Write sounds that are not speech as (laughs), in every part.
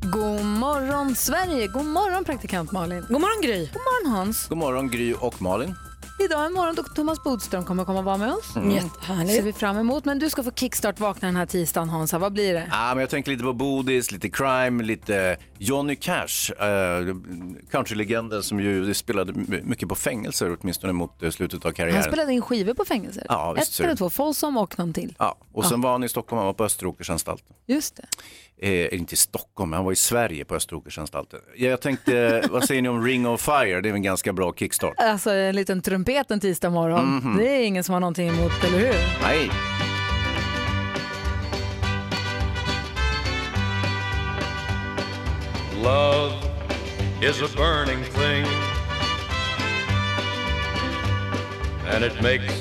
God morgon Sverige, god morgon praktikant Malin. God morgon Gry. God morgon Hans. God morgon Gry och Malin. Idag är morgon då Thomas Bodström kommer komma vara med oss. Mm. ser Jättehärligt. vi fram emot. Men du ska få kickstart vakna den här tisdagen Hansa. Vad blir det? Ah, men jag tänker lite på Bodis, lite crime, lite Johnny Cash, eh, countrylegenden som ju spelade my- mycket på fängelser åtminstone mot eh, slutet av Han karriären. spelade in skivor på fängelser. Ja, visst Ett ser eller två, Folsom och någon till. Ja, och sen var han i Stockholm, han var på Österåkersanstalten. Just det. Eh, inte i Stockholm, men han var i Sverige på Österåkersanstalten. Ja, jag tänkte, (laughs) vad säger ni om Ring of Fire? Det är en ganska bra kickstart. Alltså en liten trumpet en tisdag morgon. Mhm. Det är ingen som har någonting emot, eller hur? Nej. Love is a burning thing, and it makes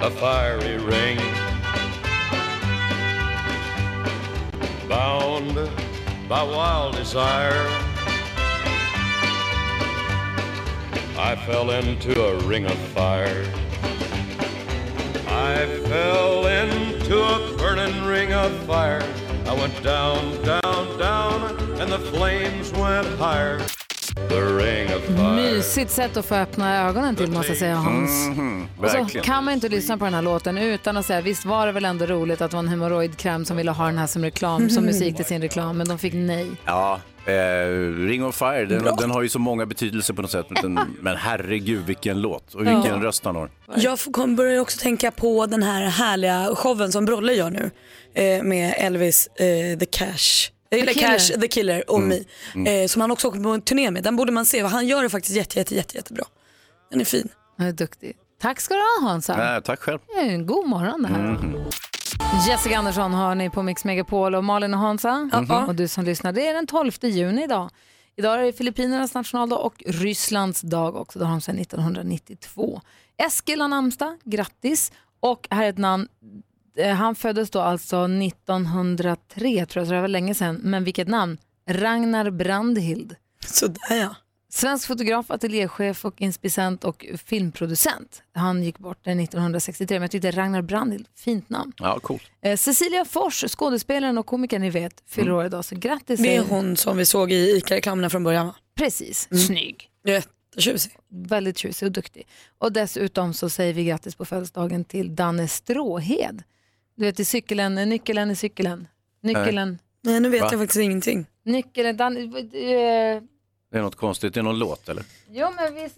a fiery ring. Bound by wild desire, I fell into a ring of fire. I fell into a burning ring of fire. I went down, down, down, and the flames went higher. Mysigt sätt att få öppna ögonen till måste jag säga Hans. Mhm, Och så kan man inte lyssna på den här låten utan att säga visst var det väl ändå roligt att det var en hemorrojdkräm som ville ha den här som reklam, som musik till sin reklam, men de fick nej. Ja, eh, Ring of Fire, den, den har ju så många betydelser på något sätt. Men, men herregud vilken låt och vilken röst han har. Jag kom- börjar ju också tänka på den här härliga showen som Brolle gör nu eh, med Elvis eh, The Cash. Eller Killer. Cash, The Killer och Me. Eh, som han också åker på en turné med. Den borde man se. Han gör det faktiskt jätte, jätte, jätte, jättebra. Den är fin. Han är duktig. Tack ska du ha Hansa. Nej, tack själv. En god morgon det här. Jessica Andersson har ni på Mix Megapol och Malin och Hansa. Och du som lyssnar, det är den 12 juni idag. Idag är det Filippinernas nationaldag och Rysslands dag också. Det har de sedan 1992. Eskil har namnsdag, grattis. Och här är ett namn, han föddes då alltså 1903 tror jag, så det var länge sedan. Men vilket namn? Ragnar Brandhild. Sådär ja. Svensk fotograf, ateljéchef och inspicent och filmproducent. Han gick bort 1963, men jag tyckte Ragnar Brandhild, fint namn. Ja, coolt. Eh, Cecilia Fors, skådespelaren och komikern ni vet, fyller år idag, så grattis. Det är hon som vi såg i ICA-reklamerna från början va? Precis, snygg. Jättetjusig. Väldigt tjusig och duktig. Och dessutom så säger vi grattis på födelsedagen till Danne Stråhed. Du vet i cykeln, nyckeln i cykeln. Nyckeln, Nej nu vet Va? jag faktiskt ingenting. nyckeln, Dan, eh, Det är något konstigt, det är någon låt eller? jo men vi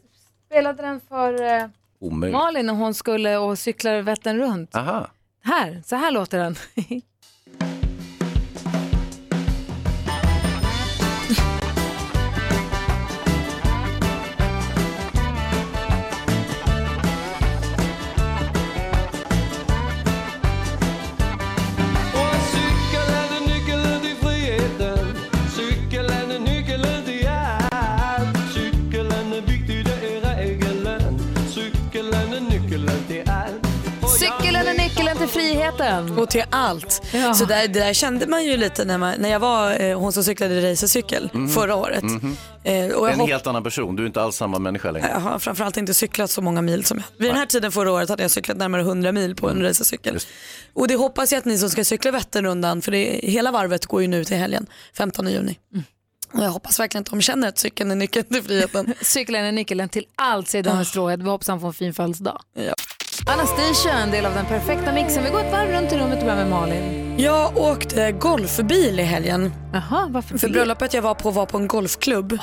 spelade den för eh, Omöjligt. Malin när hon skulle och cykla Vättern runt. Aha. Här, så här låter den. (laughs) friheten. Och till allt. Ja. Så där, det där kände man ju lite när, man, när jag var eh, hon som cyklade racercykel förra året. Eh, och jag En hopp- helt annan person, du är inte alls samma människa längre. Jag har framförallt inte cyklat så många mil som jag. Vid den här tiden förra året hade jag cyklat närmare 100 mil på en racercykel. Just. Och det hoppas jag att ni som ska cykla Vätternrundan, för det, hela varvet går ju nu till helgen, 15 juni. Och jag hoppas verkligen att de känner att cykeln är nyckeln till friheten. (laughs) Cykeln är nyckeln till allt, säger Danne Stråhed. Vi hoppas han får en fin födelsedag. Ja. Anastasia, en del av den perfekta mixen. Vi går ett varv runt i rummet och börjar med Malin. Jag åkte golfbil i helgen. Jaha, varför För det? bröllopet jag var på var på en golfklubb.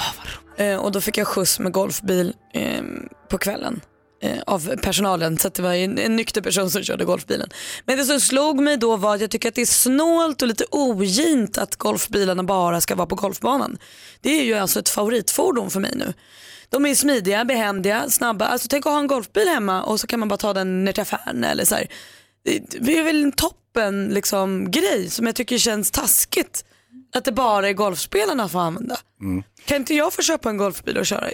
eh, och då fick jag skjuts med golfbil eh, på kvällen. Eh, av personalen så det var en, en nykter person som körde golfbilen. Men det som slog mig då var att jag tycker att det är snålt och lite ogint att golfbilarna bara ska vara på golfbanan. Det är ju alltså ett favoritfordon för mig nu. De är smidiga, behändiga, snabba. Alltså tänk att ha en golfbil hemma och så kan man bara ta den ner till affären eller så här. Det- är väl en toppen liksom, grej som jag tycker känns taskigt. Att det bara är golfspelarna får använda. Kan inte jag få köpa en golfbil och köra?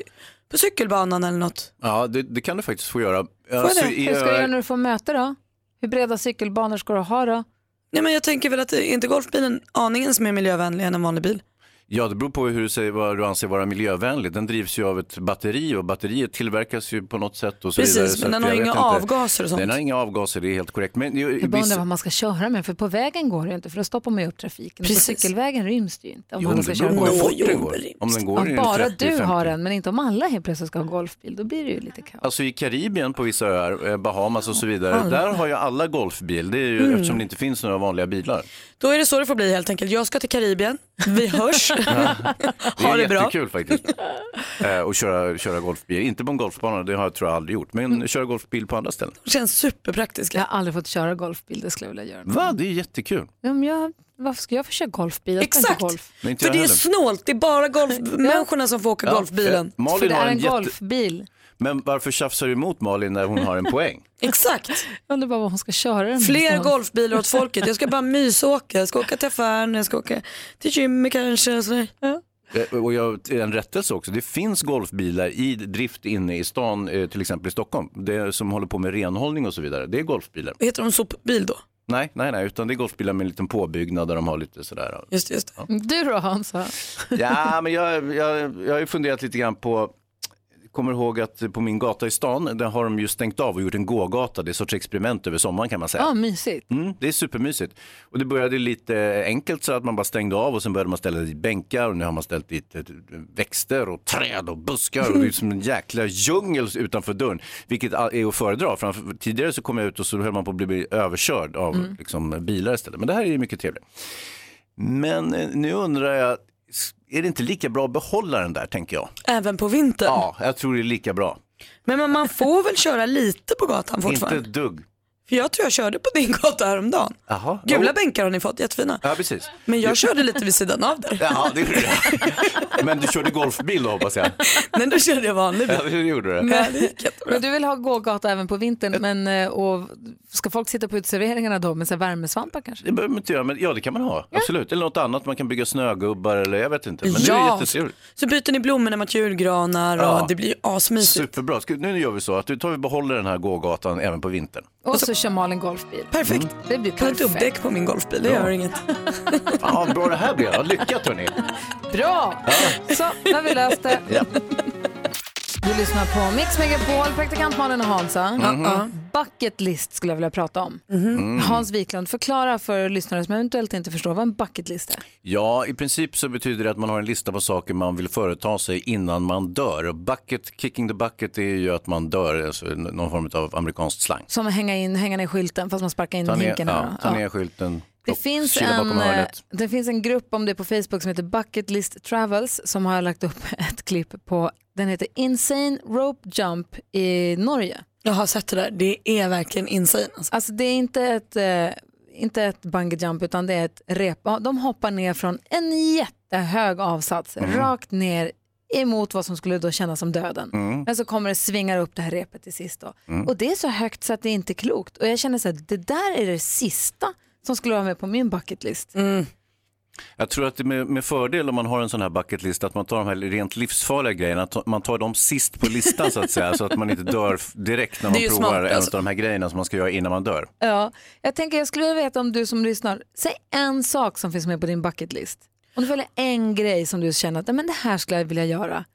På cykelbanan eller något. Ja, det, det kan du faktiskt få göra. jag Alltså, det? Hur ska du göra Öar- när du får möte då? Hur breda cykelbanor ska du ha då? Nej men jag tänker väl att är inte golfbilen aningen som är miljövänlig än en vanlig bil? Ja, det beror på hur du, säger, vad du anser vara miljövänlig. Den drivs ju av ett batteri och batteriet tillverkas ju på något sätt. Och så Precis, vidare. men den har inga inte. avgaser och sånt. Den har inga avgaser, det är helt korrekt. Men ju- Jag bara undrar vad man ska köra med, för på vägen går det ju inte, för då stoppar man ju upp trafiken. Och På Precis. cykelvägen ryms det ju inte. Om Jo, man ska köra på fort Jo, den går. Om den går Om bara 30, du 50. har en, men inte om alla helt plötsligt ska ha golfbil, då blir det ju lite kaos. Alltså i Karibien på vissa öar, eh, Bahamas och så vidare, Alla. där har ju alla golfbil. Det är ju Mm. eftersom det inte finns några vanliga bilar. Då är det så det får bli helt enkelt. Jag ska till Karibien, vi hörs. Det ha är det bra. jättekul faktiskt. (laughs) eh, och köra, köra golfbil. Inte på en golfbana, det har jag tror jag aldrig gjort. Men Mm. köra golfbil på andra ställen. Det känns superpraktiska. Jag har aldrig fått köra golfbil, det skulle jag vilja göra. Va? Det är jättekul. Ja, men jag, varför ska jag få köra golfbil? Exakt, golf. För jag det är snålt. Det är bara golfmänniskorna som får åka Ja, golfbilen. eh, Malin För det har är en en jätte... golfbil. Men varför tjafsar du emot Malin när hon har en poäng? (laughs) Exakt. Jag undrar bara vad hon ska köra den Fler golfbilar åt folket. Jag ska bara mysåka. Jag ska åka till affären, jag ska åka till gymmet kanske. Ja. Eh, Och jag, en rättelse också, det finns golfbilar i drift inne i stan, eh, till exempel i Stockholm, det som håller på med renhållning och så vidare. Det är golfbilar. Heter de sopbil då? Nej, nej, nej, utan det är golfbilar med en liten påbyggnad där de har lite sådär. Just, just det. Du då Hansa? Ja, men jag, jag, jag har ju funderat lite grann på, kommer ihåg att på min gata i stan, där har de ju stängt av och gjort en gågata. Det är ett sorts experiment över sommaren kan man säga. Ja, mysigt. Mm, det är supermysigt. Och det började lite enkelt så att man bara stängde av och sen började man ställa dit bänkar och nu har man ställt dit växter och träd och buskar och det är som en jäkla djungel utanför dörren. Vilket är att föredra. Framför, tidigare så kom jag ut och så höll man på att bli överkörd av liksom, bilar istället. Men det här är ju mycket trevligt. Men eh, nu undrar jag, är det inte lika bra att behålla den där tänker jag? Även på vintern. Ja, jag tror det är lika bra. Men man- man får väl köra lite på gatan Inte fortfarande? ett dugg. För jag tror jag körde på din gata häromdagen. Jaha. Gula Oh. bänkar har ni fått, jättefina. Ja, precis. Men jag körde lite vid sidan av där. Jaha, det gjorde du. (laughs) Men du körde golfbil då hoppas jag? Men då körde jag vanlig bil. Ja, det gjorde du. Ja, jättebra. Men du vill ha gågata även på vintern, men eh, och ska folk sitta på uteserveringarna då med så här värmesvampar kanske? Det behöver man inte göra, men ja det kan man ha. Absolut. Eller något annat, man kan bygga snögubbar eller jag vet inte. Men det är Ja. jättetrevligt. Så byter ni blommorna mot julgranar och Ja. det blir ju asmysigt. Superbra. Nu gör vi så att du tar vi behåller den här gågatan även på vintern. Och så kör Malin golfbil. Perfekt. Det blir Kan ha perfekt. dubbdäck på min golfbil, det Bra. gör inget. (laughs) Fan vad bra det här blev. Ja, Lyckat hörni. Bra! Så, nu har vi löst det. Du lyssnar på Mix Megapol, praktikant Malin och Hansa. Ja. Bucket list skulle jag vilja prata om. Hans Wiklund, förklara för lyssnare som eventuellt inte förstår vad en bucket list är. Ja, i princip så betyder det att man har en lista på saker man vill företa sig innan man dör. Bucket, kicking the bucket, är ju att man dör, alltså någon form av amerikansk slang. Som att hänga, in, hänga ner skylten fast man sparkar in Ta ner, hinken. ja, ta Ja. ner skylten, Det finns, en, eh, det finns en grupp om det på Facebook som heter Bucket List Travels som har lagt upp (laughs) ett klipp på, den heter Insane Rope Jump i Norge. Jag har sett det där, det är verkligen insane. Alltså. Alltså det är inte ett, eh, inte ett bungee jump utan det är ett rep. De hoppar ner från en jättehög avsats rakt ner emot vad som skulle då kännas som döden. Men så kommer det svingar upp det här repet till sist då. Och det är så högt så att det inte är klokt. Och jag känner så här, det där är det sista som skulle vara med på min bucket list. Jag tror att det är med, med fördel om man har en sån här bucketlist att man tar de här rent livsfarliga grejerna, att man tar dem sist på listan så att säga, så att man inte dör direkt när man provar smart, en alltså. av de här grejerna som man ska göra innan man dör. Ja, jag tänker jag skulle vilja veta om du som lyssnar, säg en sak som finns med på din bucket list. Om du väljer en grej som du känner att "Nej, men det här skulle jag vilja göra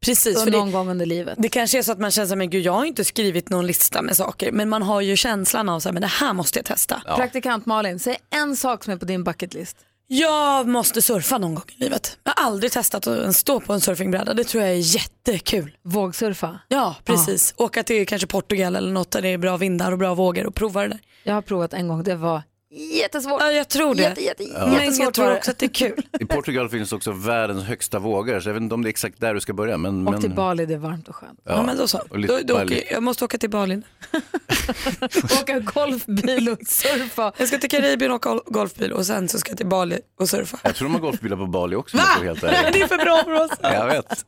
Precis, för någon det, gång under livet. det kanske är så att man känner att jag har inte skrivit någon lista med saker men man har ju känslan av att det här måste jag testa. Praktikant Malin, säg en sak som är på din bucket list. Jag måste surfa någon gång i livet. Jag har aldrig testat att stå på en surfingbräda, det tror jag är jättekul. Vågsurfa. Ja, precis. Åka till kanske Portugal eller något där det är bra vindar och bra vågor och prova det där. Jag har provat en gång, det var jättesvårt. Ja, jag tror det. Jätte, jätte, Men jättesvårt jag tror också att det är kul. (laughs) I Portugal finns också världens högsta vågor, så jag vet inte om det är exakt där du ska börja. Men, Och men... till Bali, det är varmt och skönt. Ja, men då så. Då, då åker, jag måste åka till Bali. (laughs) Åka golfbil och surfa. Jag ska till Karibien och åka golfbil och sen så ska jag till Bali och surfa. Jag tror de har golfbilar på Bali också. vara Helt. Det är för bra för oss. Jag vet.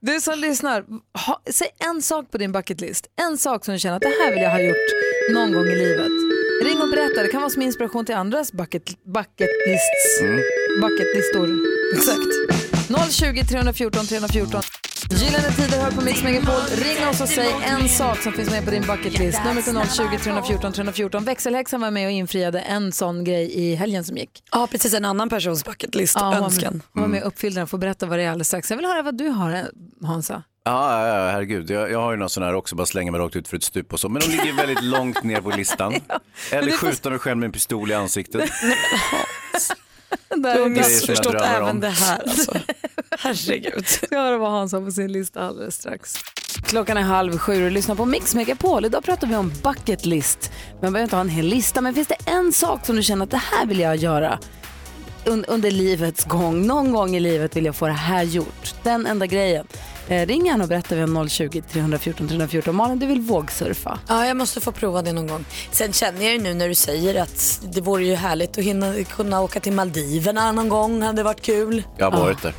Du som lyssnar, ha, säg en sak på din bucket list. En sak som du känner att det här vill jag ha gjort någon gång i livet. Ring och berätta, det kan vara som inspiration till andras bucket, bucket lists. Mm. Bucket listor. Exakt. 020 314 314. Gyllene Tider hör på Mix Megapol. Ring oss och säg en sak som finns med på din bucketlist. Numret är 020 314 314. Växelhäxan var med och infriade en sån grej i helgen som gick. Ja, precis. En annan persons bucketlist, Ja, önskan. Hon var med och uppfyllde den. Får berätta vad det är alldeles strax. Jag vill höra vad du har, eh, Hansa. Ja, ja, ja, herregud. Jag, jag har ju någon sån här också, bara slänga mig rakt ut för ett stup och så. Men de ligger väldigt (laughs) långt ner på listan. Eller det skjuta mig själv med en pistol i ansiktet. (laughs) Du har missförstått även det här. Alltså. (laughs) Herregud. ska höra vad Hans har på sin lista alldeles strax. Klockan är halv sju och lyssnar på Mix Megapol. Idag pratar vi om bucket list. Man behöver inte ha en hel lista, men finns det en sak som du känner att det här vill jag göra un- under livets gång? Någon gång i livet vill jag få det här gjort. Den enda grejen. Eh, ring gärna och berätta vid 020 314 314. Malin, du vill vågsurfa. Ja, jag måste få prova det någon gång. Sen känner jag ju nu när du säger att det vore ju härligt att hinna, kunna åka till Maldiverna någon gång. Hade varit kul. Jag har varit där.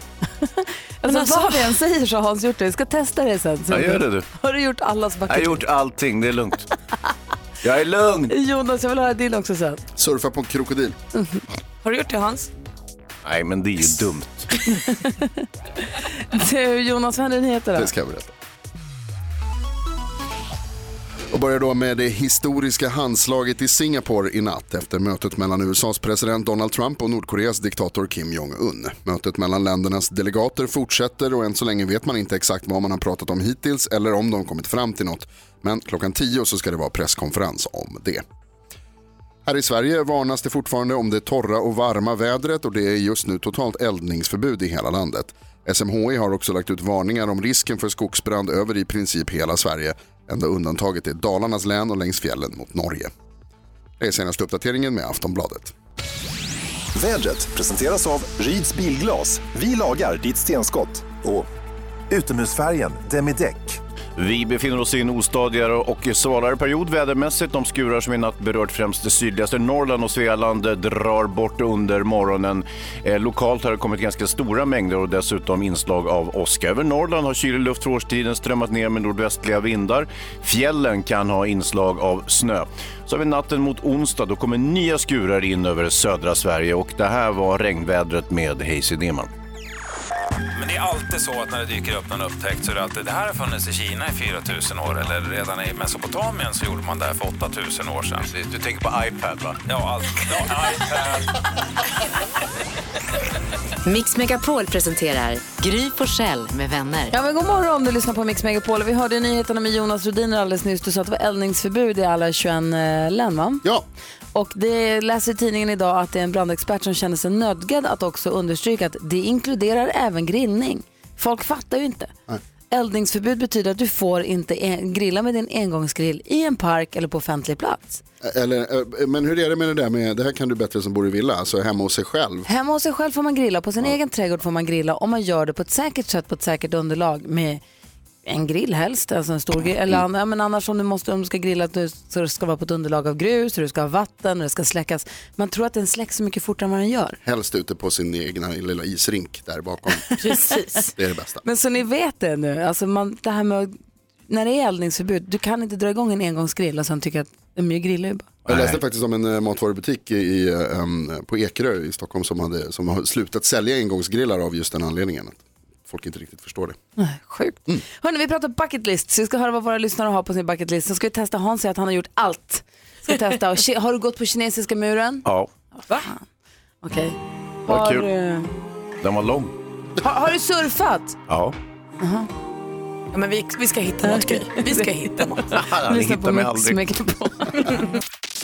Alltså, (laughs) alltså- vad vi än säger så har Hans gjort det. Vi ska testa det sen. Ja, gör det du. Har du gjort allas Jag har bucket gjort allting, det är lugnt. Jag är lugn. (laughs) Jonas, jag vill höra din också sen. Surfa på en krokodil. Har du gjort det Hans? Nej, men det är ju (laughs) dumt. Du, Jonas, vad händer nyheter då? Det ska jag berätta. Och börjar då med det historiska handslaget i Singapore i natt efter mötet mellan USAs president Donald Trump och Nordkoreas diktator Kim Jong-Un. Mötet mellan ländernas delegater fortsätter och än så länge vet man inte exakt vad man har pratat om hittills eller om de kommit fram till något. Men klockan 10 så ska det vara presskonferens om det. Här i Sverige varnas det fortfarande om det torra och varma vädret och det är just nu totalt eldningsförbud i hela landet. SMHI har också lagt ut varningar om risken för skogsbrand över i princip hela Sverige. Enda undantaget är Dalarnas län och längs fjällen mot Norge. Det är senaste uppdateringen med Aftonbladet. Vädret presenteras av Ryds Bilglas. Vi lagar ditt stenskott. Och utomhusfärgen Demideck. Vi befinner oss i en ostadigare och svalare period vädermässigt. De skurar som i natt berört främst det sydligaste Norrland och Svealand drar bort under morgonen. Eh, lokalt har det kommit ganska stora mängder och dessutom inslag av åska. Över Norrland har kylig luft för årstiden strömmat ner med nordvästliga vindar. Fjällen kan ha inslag av snö. Så har vi natten mot onsdag. Då kommer nya skurar in över södra Sverige och det här var regnvädret med Hayes Deman. Men det är alltid så att när det dyker upp någon upptäckt så är det alltid det här har funnits i Kina i 4000 år eller redan i Mesopotamien så gjorde man det här för 8000 år sedan. Du tänker på iPad va? Ja, allt. Ja, iPad. Mix Megapol presenterar Gry Forssell med vänner. Ja, men god morgon, du lyssnar på Mix Megapol. Vi hörde nyheterna med Jonas Rhodiner alldeles nyss. Du sa att det var eldningsförbud i alla 21 eh, län, va? Ja, Och det läser tidningen idag att det är en brandexpert som känner sig nödgad att också understryka att det inkluderar även grillning. Folk fattar ju inte. Nej. Eldningsförbud betyder att du får inte en- grilla med din engångsgrill i en park eller på offentlig plats. eller, eh, men hur är det med det där med, det här kan du bättre som bor i villa, alltså hemma hos sig själv. Hemma hos sig själv får man grilla, på sin egen trädgård får man grilla om man gör det på ett säkert sätt, på ett säkert underlag med en grill helst, alltså en stor grill. Eller, an- ja, men annars om du, måste, om du ska grilla så det ska vara på ett underlag av grus, och du ska ha vatten och det ska släckas. Man tror att den släcks så mycket fortare än vad den gör. Helst ute på sin egna lilla isrink där bakom. (laughs) Precis. Det är det bästa. Men så ni vet det nu, alltså man, det här med när det är eldningsförbud, du kan inte dra igång en engångsgrill och sen tycka att men jag grillar ju bara. Jag läste faktiskt om en eh, matvarubutik i, eh, em, på Ekerö i Stockholm som, hade, som har slutat sälja engångsgrillar av just den anledningen. Folk inte riktigt förstår det. Nej, Sjukt. Hörrni, vi pratar bucket list, så vi ska höra vad våra lyssnare har på sin bucket list. Så ska vi testa Hans säger att han har gjort allt. Ska testa. Och, har du gått på kinesiska muren? Ja, Okej. Vad Har, kul. den var lång. har, har du surfat? Ja. Ja, men vi, vi ska hitta något Gry. Vi ska hitta något. (laughs) Han Lyssna mig aldrig. Megapol. (laughs)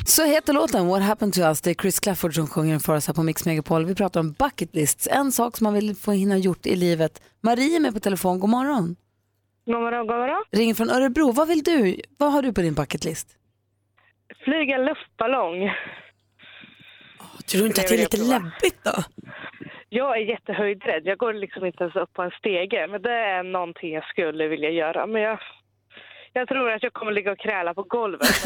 Så heter låten What happened to us. Det är Chris Clafford som sjunger den för oss här på Mix Megapol. Vi pratar om bucket lists, en sak som man vill få hinna gjort i livet. Marie är med på telefon, god morgon. God morgon, god morgon. Ringer från Örebro, vad vill du? Vad har du på din bucket list? Flyga luftballong. Tror du inte att det är lite läbbigt då? Jag är jättehöjdrädd. Jag går liksom inte ens upp på en stege. Men det är någonting jag skulle vilja göra. Men jag, jag tror att jag kommer ligga och kräla på golvet. (laughs)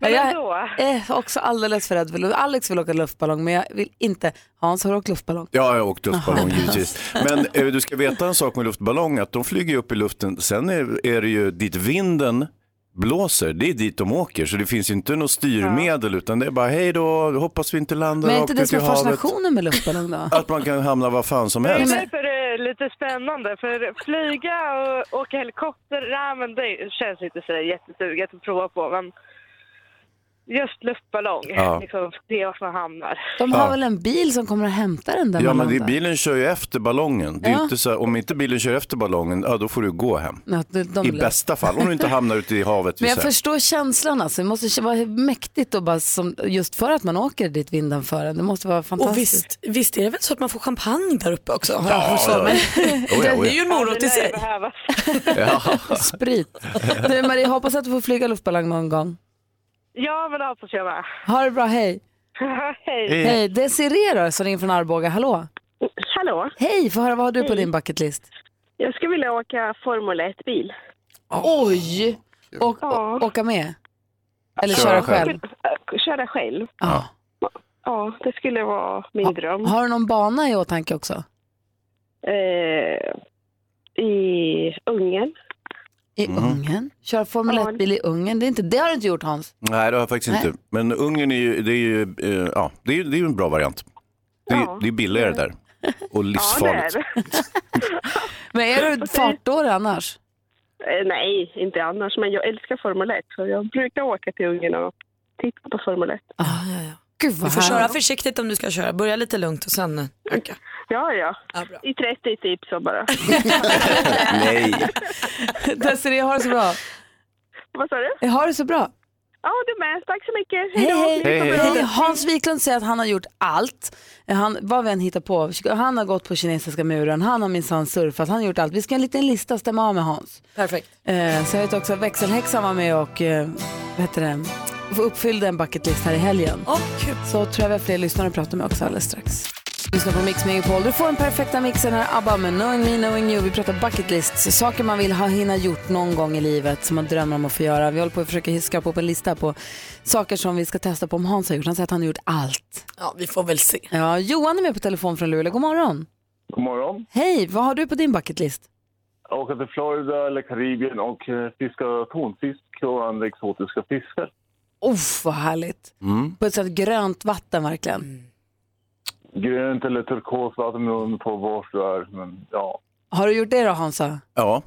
men jag ändå. är också alldeles för rädd. för luft. Alex vill åka luftballong, men jag vill inte. Hans, har du åkt luftballong? Ja, jag har åkt luftballong givetvis. Men eh, du ska veta en sak med luftballong, att de flyger upp i luften. Sen är, är det ju dit vinden blåser, det är dit de åker. Så det finns ju inte något styrmedel, utan det är bara hej då, hoppas vi inte landar Men är inte det som är fascinationen med luftballong då? Att man kan hamna var fan som Det är helst. därför det är lite spännande. För flyga och åka helikopter, nej, men det känns inte så jättesuget att prova på. Men just luftballong, Ja. liksom, se vart man hamnar. De har Ja. väl en bil som kommer att hämta den där Ja, men det, bilen kör ju efter ballongen. Det är Ja. inte så, här- om inte bilen kör efter ballongen, ja, då får du gå hem. Ja, de, de I bästa fall, om du inte hamnar ute i havet. Men jag förstår känslan alltså. Det måste vara mäktigt och bara som, just för att man åker dit vinden för en. Det måste vara Och fantastiskt. visst, visst är det väl så att man får champagne där uppe också? Har Ja, förstått ja. mig. Oh ja, (laughs) oh Det är ju en ja. morot i sig. Ja. (laughs) Sprit. Du Marie, hoppas att du får flyga luftballong någon gång. Ja, men det hoppas jag med. Ha det bra, hej. (laughs) Hej. Hej, Desiree då, som ringer från Arboga. Hallå. Hallå. Hej, få höra vad har du på Hej. din bucketlist? Jag skulle vilja åka Formel 1-bil. Oj! Och, och, åka med? Eller köra, Köra själv? själv. Köra själv. Ja. Ja, det skulle vara min dröm. Har du någon bana i åtanke också? Eh, I Ungern. I Mm. Ungern? Köra Formel Ja. 1-bil i Ungern? Det, är inte, det har du inte gjort Hans? Nej, det har jag faktiskt Nej. inte. Men Ungern är ju, det är ju, eh, ja, det är, ju- det är ju en bra variant. Det är, Ja. det är billigare där och (laughs) livsfarligt. (laughs) Men är du fartdåre annars? Eh, nej, inte annars. Men jag älskar Formel 1. Så jag brukar åka till Ungern och titta på Formel 1. Gud Du vad får köra försiktigt om du ska köra. Börja lite lugnt och sen öka. Ja, ja. I 30 typ så bara. (laughs) Nej. (laughs) Desiree, ha det så bra. Vad sa du? Ha det så bra. Ja, du med. Tack så mycket. Hej. Hej, hej. Hej. Hans Wiklund säger att han har gjort allt. Han, vad vi än hittar på. Han har gått på kinesiska muren, han har minsann surfat, han har gjort allt. Vi ska ha en liten lista stämma av med Hans. Perfekt. Eh, så jag vet också att växelhäxan var med och eh, vad heter det, uppfyllde en bucketlist här i helgen. Så tror jag vi har fler lyssnare att prata med också alldeles strax. Lyssna på Mix Megapol. Du får den perfekta mixen här, ABBA med Knowing Me, Knowing You. Vi pratar bucketlists, saker man vill ha hinna gjort någon gång i livet som man drömmer om att få göra. Vi håller på att försöka skrapa upp en lista på saker som vi ska testa på om Hans har gjort. Han säger att han har gjort allt. Ja, vi får väl se. Ja, Johan är med på telefon från Luleå. God morgon. God morgon. Hej, vad har du på din bucketlist? Åka till Florida eller Karibien och eh, fiska tonfisk och andra exotiska fiskar. Uff, vad härligt. Mm. På ett sånt grönt vatten verkligen. Grönt eller turkosvatten beroende på var du är. Men ja. Har du gjort det då Hansa? Ja.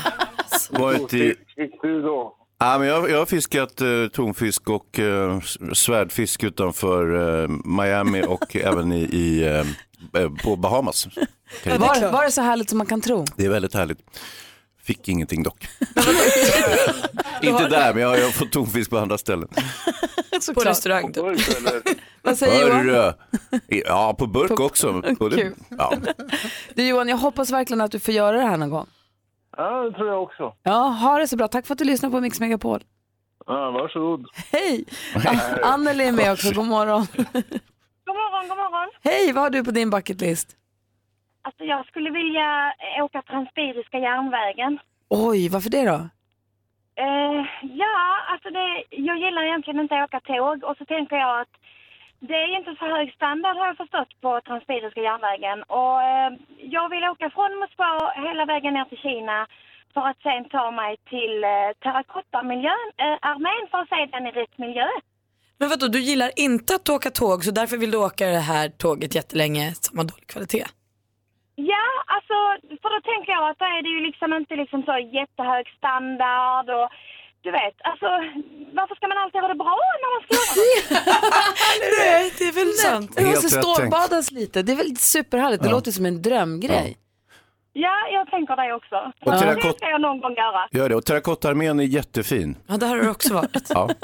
(laughs) Varit i... Fick du då? Ja, men jag, jag har fiskat eh, tonfisk och eh, svärdfisk utanför eh, Miami och (laughs) även i, i, eh, eh, på Bahamas. Var, var det så härligt som man kan tro? Det är väldigt härligt. Fick ingenting dock. (laughs) Inte där, men jag, jag har fått tonfisk på andra ställen. (laughs) På restaurang. På eller? (laughs) Vad säger Johan? Hörru. Ja, på burk också. Både, ja. Du Johan, jag hoppas verkligen att du får göra det här någon gång. Ja, det tror jag också. Ja, ha det så bra. Tack för att du lyssnar på Mix Megapol. Ja, varsågod. Hej! Anneli är med också, god morgon. God morgon, god morgon. Hej, vad har du på din bucketlist? Alltså jag skulle vilja eh, åka Transsibiriska järnvägen. Oj, varför det då? Eh, ja, alltså det, jag gillar egentligen inte att åka tåg och så tänker jag att det är inte så hög standard har jag förstått på Transsibiriska järnvägen. Och eh, jag vill åka från Moskva hela vägen ner till Kina för att sen ta mig till eh, terrakotamiljön, eh, armén för att se den i rätt miljö. Men vadå, du gillar inte att åka tåg så därför vill du åka det här tåget jättelänge som har dålig kvalitet? Ja, alltså för då tänker jag att då är det ju liksom inte liksom så jättehög standard och du vet, alltså varför ska man alltid ha det bra när man ska göra (laughs) (laughs) Nej, det är väl sant. Det måste stålbadas lite. Det är väl superhärligt. Det Ja. låter som en drömgrej. Ja, jag tänker det också. Och Det terrakott- ska jag någon gång göra. Gör det. Och terrakottarmén är jättefin. Ja, det har du också varit. Ja. (laughs)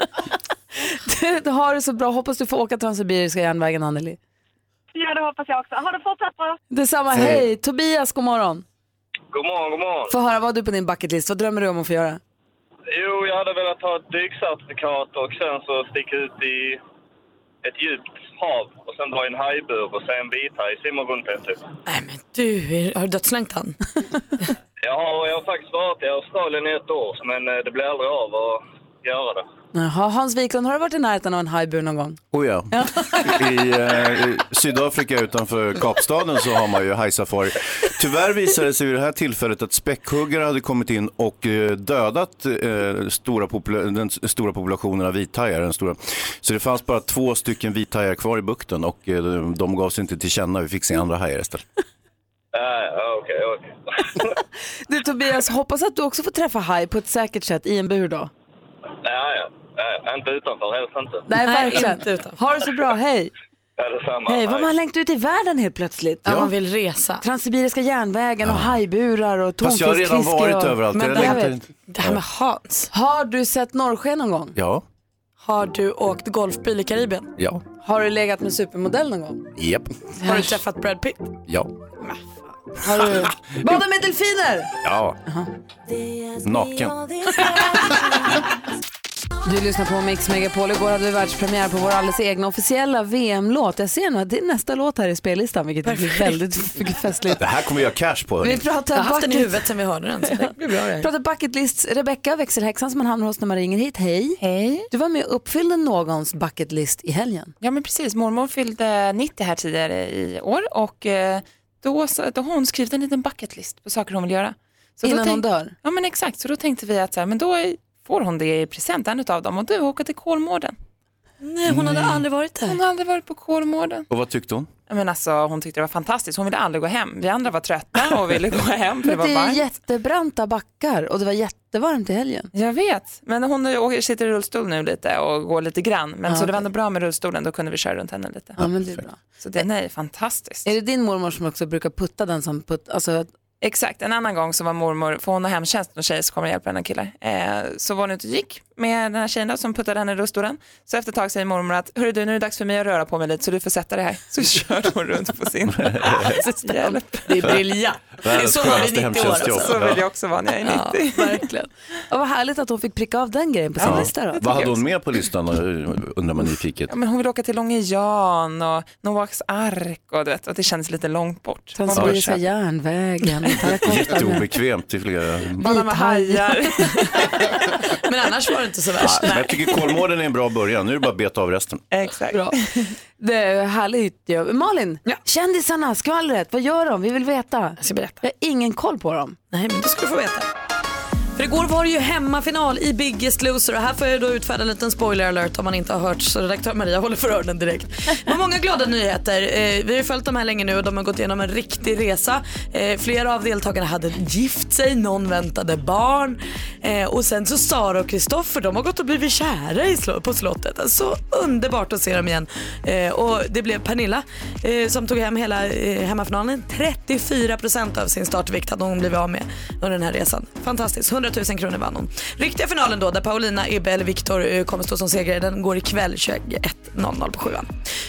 Du har det så bra. Hoppas du får åka Transsibiriska järnvägen, Anneli. Ja, det hoppas jag också. Ha det fortsatt bra. Detsamma, Hej. hej. Tobias, god morgon. God morgon, god morgon. Få höra vad har du på din bucketlist. Vad drömmer du om att få göra? Jo, jag hade velat ha ett dykcertifikat och sen så sticka ut i ett djupt hav och sen dra i en hajbur och se en vithaj simma runt en typ. Du, är- har du dödslängtan? han? (laughs) Ja, jag har faktiskt varit i Australien i ett år men eh, det blev aldrig av göra det. Jaha, Hans Wiklund, har du varit i närheten av en hajbur någon gång? Oh ja. (laughs) I, eh, I Sydafrika utanför Kapstaden så har man ju hajsafari. Tyvärr visade det sig vid det här tillfället att späckhuggare hade kommit in och eh, dödat eh, stora popula- den s- stora populationen av vithajar. Den stora. Så det fanns bara två stycken vithajar kvar i bukten och eh, de gav sig inte till känna. Vi fick se andra hajar istället. Ja, ja, okej, okej. (laughs) Du Tobias, hoppas att du också får träffa haj på ett säkert sätt i en bur då. Ja, ja. ja. Inte utanför, helst inte. Nej, verkligen. Ha det så bra, hej. Ja, detsamma. Hej, vad man längtat ut i världen helt plötsligt. Ja, man vill resa. Transsibiriska järnvägen och hajburar och Fast jag har redan tonfiskfiske. varit och... överallt. Men Jag det, längtar här inte. Det här med Hans. Har du sett norrsken någon gång? Ja, Har du åkt golfbil i Karibien? ja, Har du legat med supermodell någon gång? japp, Har du träffat Brad Pitt? ja, Har du (laughs) badat med delfiner? ja. Naken. (laughs) Du lyssnar på Mix Megapol. Igår hade vi världspremiär på vår alldeles egna officiella VM-låt. Jag ser nu att det är nästa låt här i spellistan, vilket blir väldigt festligt. Det här kommer vi göra cash på. Vi pratar Jag har haft den i huvudet sen vi hörde den. Så det blir bra det. Vi pratar bucket list. Rebecca, växelhäxan som man hamnar hos när man ringer hit. Hej. Hej. Du var med och uppfyllde någons bucket list i helgen. Ja men precis, mormor fyllde 90 här tidigare i år och eh, då, så- då har hon skrivit en liten bucket list på saker hon vill göra. då Innan hon tänk- dör? Ja men exakt, så då tänkte vi att så här, men då får hon det i present, en av dem, och du åker till Kolmården. Nej, hon hade aldrig varit där. Hon har aldrig varit på Kolmården. Och vad tyckte hon? Ja, Men alltså, hon tyckte det var fantastiskt, hon ville aldrig gå hem. Vi andra var trötta och ville gå hem för det Men var det är varmt. jättebranta backar och det var jättevarmt i helgen. Jag vet, men hon åker- sitter i rullstol nu lite och går lite grann. Men Ja, så det var ändå bra med rullstolen, då kunde vi köra runt henne lite. Ja, men det är bra. Så det nej, fantastiskt. Är det din mormor som också brukar putta den som putt, alltså Exakt, en annan gång så var mormor, för hon har hemtjänst och tjej som kommer och hjälper henne killar. Eh, så var hon ute och gick med den här tjejen då, som puttade henne i rullstolen. Så efter ett tag säger mormor att, hörru du nu är det dags för mig att röra på mig lite så du får sätta dig här. Så (laughs) körde hon runt på (laughs) (laughs) sin hjälp. Det är briljant. Det är så man blir 90 år. Alltså. Så vill jag också vara när jag är 90. Ja, verkligen. Och vad härligt att hon fick pricka av den grejen på sin Ja. lista då. Vad hade hon med på listan undrar man nyfiket. Ja, men hon vill åka till Långe Jan och Noaks ark och, du vet, och det känns lite långt bort. Transsibiriska järnvägen. Jätteobekvämt i flera... Bada med hajar. (laughs) Men annars var det inte så Ja, värst. men jag tycker Kolmården är en bra början, nu är det bara att beta av resten. Exakt. Bra. Det är härligt. Ja. Malin, kändisarna, skvallret, vad gör de? Vi vill veta. Jag ska berätta. Jag har ingen koll på dem. Nej, men det ska du få veta. För igår var det ju hemmafinal i Biggest Loser och här får jag då utfärda en liten spoiler alert om man inte har hört så redaktör Maria håller för öronen direkt. Det var många glada nyheter. Eh, vi har ju följt dem här länge nu och de har gått igenom en riktig resa. Eh, flera av deltagarna hade gift sig, någon väntade barn eh, och sen så Sara och Kristoffer de har gått och blivit kära i på slottet. Alltså, underbart att se dem igen. Eh, och det blev Pernilla eh, som tog hem hela eh, hemmafinalen. 34% av sin startvikt hade hon blivit av med under den här resan. Fantastiskt, 100 100 000 kronor vann hon. Riktiga finalen då där Paulina, Ebbe eller Viktor eh, kommer stå som segrare den går ikväll 21.00 på sjuan.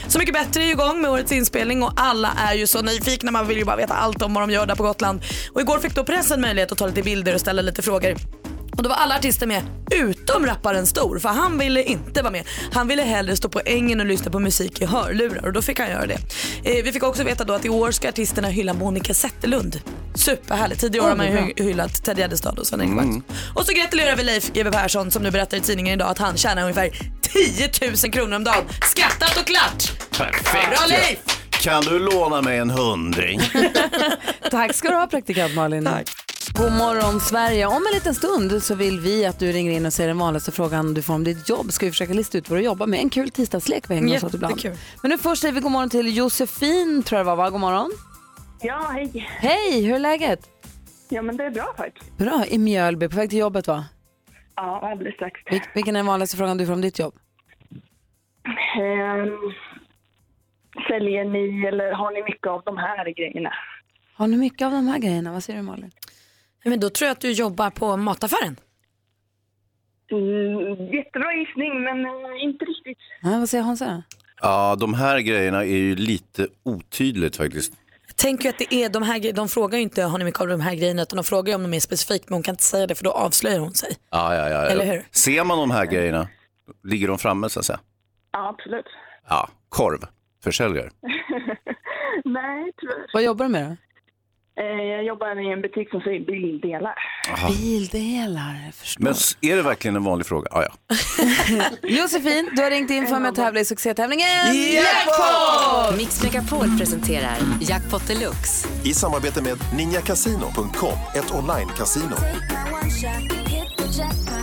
Så mycket bättre är igång med årets inspelning och alla är ju så nyfikna. Man vill ju bara veta allt om vad de gör där på Gotland. Och igår fick då pressen möjlighet att ta lite bilder och ställa lite frågor. Och då var alla artister med utom rapparen Stor för han ville inte vara med. Han ville hellre stå på ängen och lyssna på musik i hörlurar och då fick han göra det. Eh, vi fick också veta då att i år ska artisterna hylla Monica Zetterlund. Superhärligt. Tidigare år har man ju hy- hyllat Ted Gärdestad och Sven-Erik Mm. Och så gratulerar vi Leif GW Persson som nu berättar i tidningen idag att han tjänar ungefär 10 000 kronor om dagen. Skattat och klart! Perfekt Bra. Leif! Kan du låna mig en hundring? (laughs) Tack ska du ha praktikant Malin. Tack. God morgon Sverige. Om en liten stund så vill vi att du ringer in och säger den vanligaste frågan du får om ditt jobb. Ska vi försöka lista ut vad du jobbar med. En kul tisdagslek vi hänger oss åt ibland. Men nu först säger vi god morgon till Josefin tror jag det var va? God morgon. Ja, hej. Hej, hur är läget? Ja, men det är bra tack. Bra, i Mjölby, på väg till jobbet va? Ja, alldeles strax. Vil- vilken är den vanligaste frågan du får om ditt jobb? Ehm, säljer ni eller har ni mycket av de här grejerna? Har ni mycket av de här grejerna? Vad säger du Malin? Men då tror jag att du jobbar på mataffären. Mm, jättebra gissning, men eh, inte riktigt. Ja, vad säger Hansa? Ja, de här grejerna är ju lite otydligt faktiskt. Tänker ju att det är de här de frågar ju inte har ni mycket av de här grejerna utan de frågar ju om de är specifikt men hon kan inte säga det för då avslöjar hon sig. Ja, ja, ja, ja. Eller hur? Ser man de här grejerna, ligger de framme så att säga? Ja, absolut. Ja, korv, försäljare. (laughs) Nej, tyvärr. Vad jobbar du med då? Eh, jag jobbar i en butik som säljer bildelar. Aha. Bildelar, jag förstår. Men är det verkligen en vanlig fråga? Ja, ja. (laughs) Josefin, du har ringt in för att tävla i succétävlingen Jackpot! Mix Megapol presenterar Jackpot Deluxe. I samarbete med ninjakasino.com, ett online-casino.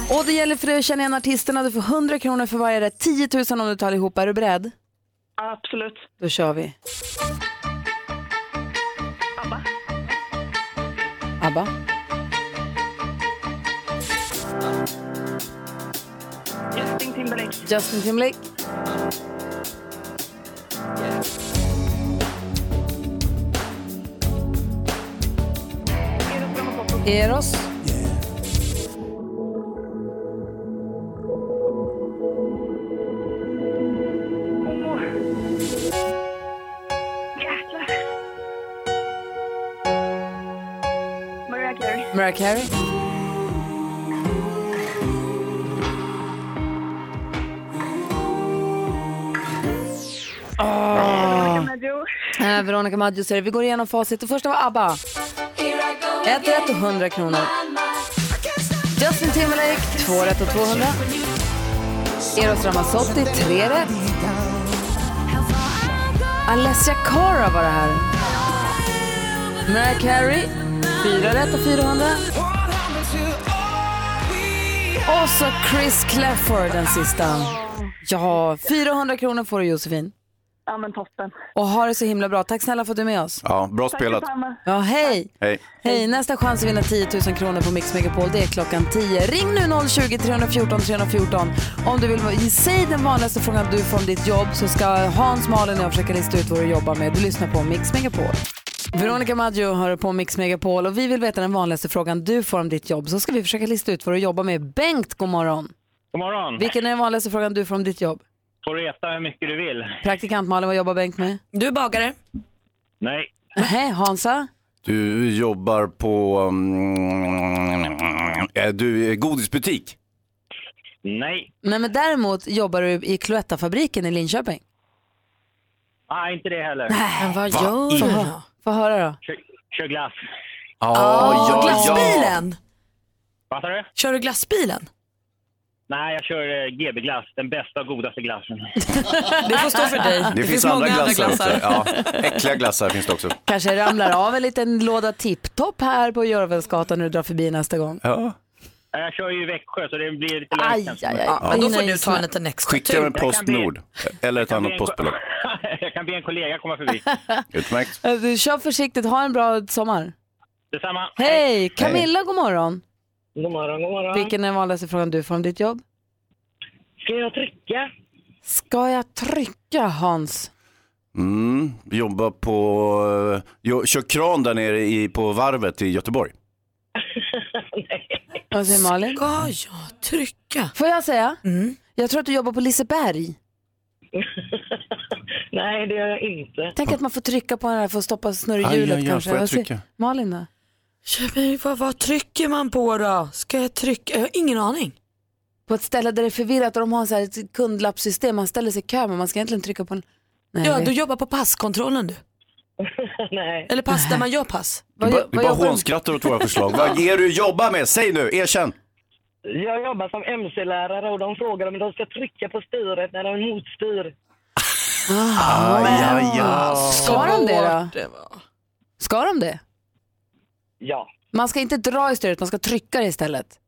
Och det gäller för dig att känna igen artisterna. Du får 100 kronor för varje rätt. 10 000 om du tar ihop. Är du beredd? Absolut. Då kör vi. ABBA. Justin Timberlake. Justin Timberlake. Eros. Carey. Mariah Carey. Åh. Maggio. Eh, Veronica Maggio säger vi går igenom facit. Det första var ABBA. Ett rätt och 100 kronor. Justin Timberlake, två rätt och 200. Eros Ramazzotti, tre rätt. Alessia Cara var det här. Mariah Carey, fyra rätt och 400. Och så Chris Clafford, den sista. Ja, 400 kronor får du Josefin. Ja, men toppen. Och ha det så himla bra. Tack snälla för att du är med oss. Ja, bra Tack spelat. detsamma. Ja, hej. Hej. Hej, nästa chans att vinna 10 000 kronor på Mix Megapol, det är klockan 10. Ring nu 020 314 314. Om du vill, säg den vanligaste frågan du får om ditt jobb så ska Hans, Malin och jag försöka lista ut vad du jobbar med. Du lyssnar på Mix Megapol. Veronica Maggio hör på Mix Megapol och vi vill veta den vanligaste frågan du får om ditt jobb. Så ska vi försöka lista ut vad du jobbar med. Bengt, god morgon. God morgon. Vilken är den vanligaste frågan du får om ditt jobb? Får du äta hur mycket du vill? Praktikant Malin, vad jobbar Bengt med? Du är bagare. Nej. Nej, Hansa? Du jobbar på mm, är du i godisbutik? Nej. Nej, men däremot jobbar du i Cloettafabriken i Linköping. Nej, inte det heller. Men vad Va? gör du Få, höra då. Kör, kör glass. Ja, glassbilen. Vad sa du? Kör du glassbilen? Nej, jag kör eh, GB-glass. Den bästa och godaste glassen. (laughs) Det får stå för dig. Det, finns, andra glassar, också. Ja, äckliga glassar finns det också. Kanske ramlar av en liten låda tipptopp här på Görvelsgatan när du drar förbi nästa gång. Ja. Jag kör ju i Växjö så det blir lite Aj, långt. aj, aj. Ja, men då får du ta en liten extra Skicka tur. Postnord eller ett annat postbolag. (laughs) jag kan be en kollega komma förbi. (laughs) Utmärkt. Du kör försiktigt, ha en bra sommar. Detsamma. Hej! Camilla, god morgon. God morgon, god morgon. Vilken är den vanligaste frågan du får om ditt jobb? Ska jag trycka? Ska jag trycka, Hans? Mm, jobbar på, eh, jag kör kran där nere i, på varvet i Göteborg. (laughs) Vad säger Malin? Ska jag trycka? Får jag säga? Mm. Jag tror att du jobbar på Liseberg. (laughs) Nej, det gör jag inte. Tänk att man får trycka på den här för att stoppa snurrhjulet aj, aj, kanske. får jag Vad trycka? Malin då? Men vad, vad trycker man på då? Ska jag trycka? Jag har ingen aning. På ett ställe där det är förvirrat och de har så här ett kundlappssystem. Man ställer sig i kö men man ska egentligen trycka på en... Nej, ja, det- du jobbar på passkontrollen du. (laughs) Nej. Eller pass där man gör pass. Du, ba, du bara hånskrattar åt våra förslag. Vad är du jobbar med? Säg nu, erkänn. Jag jobbar som MC-lärare och de frågar om de ska trycka på styret när de motstyr. Ah, Aj, aj, aj. Ska de det då? Ska de det? Ja. Man ska inte dra i styret, man ska trycka det istället.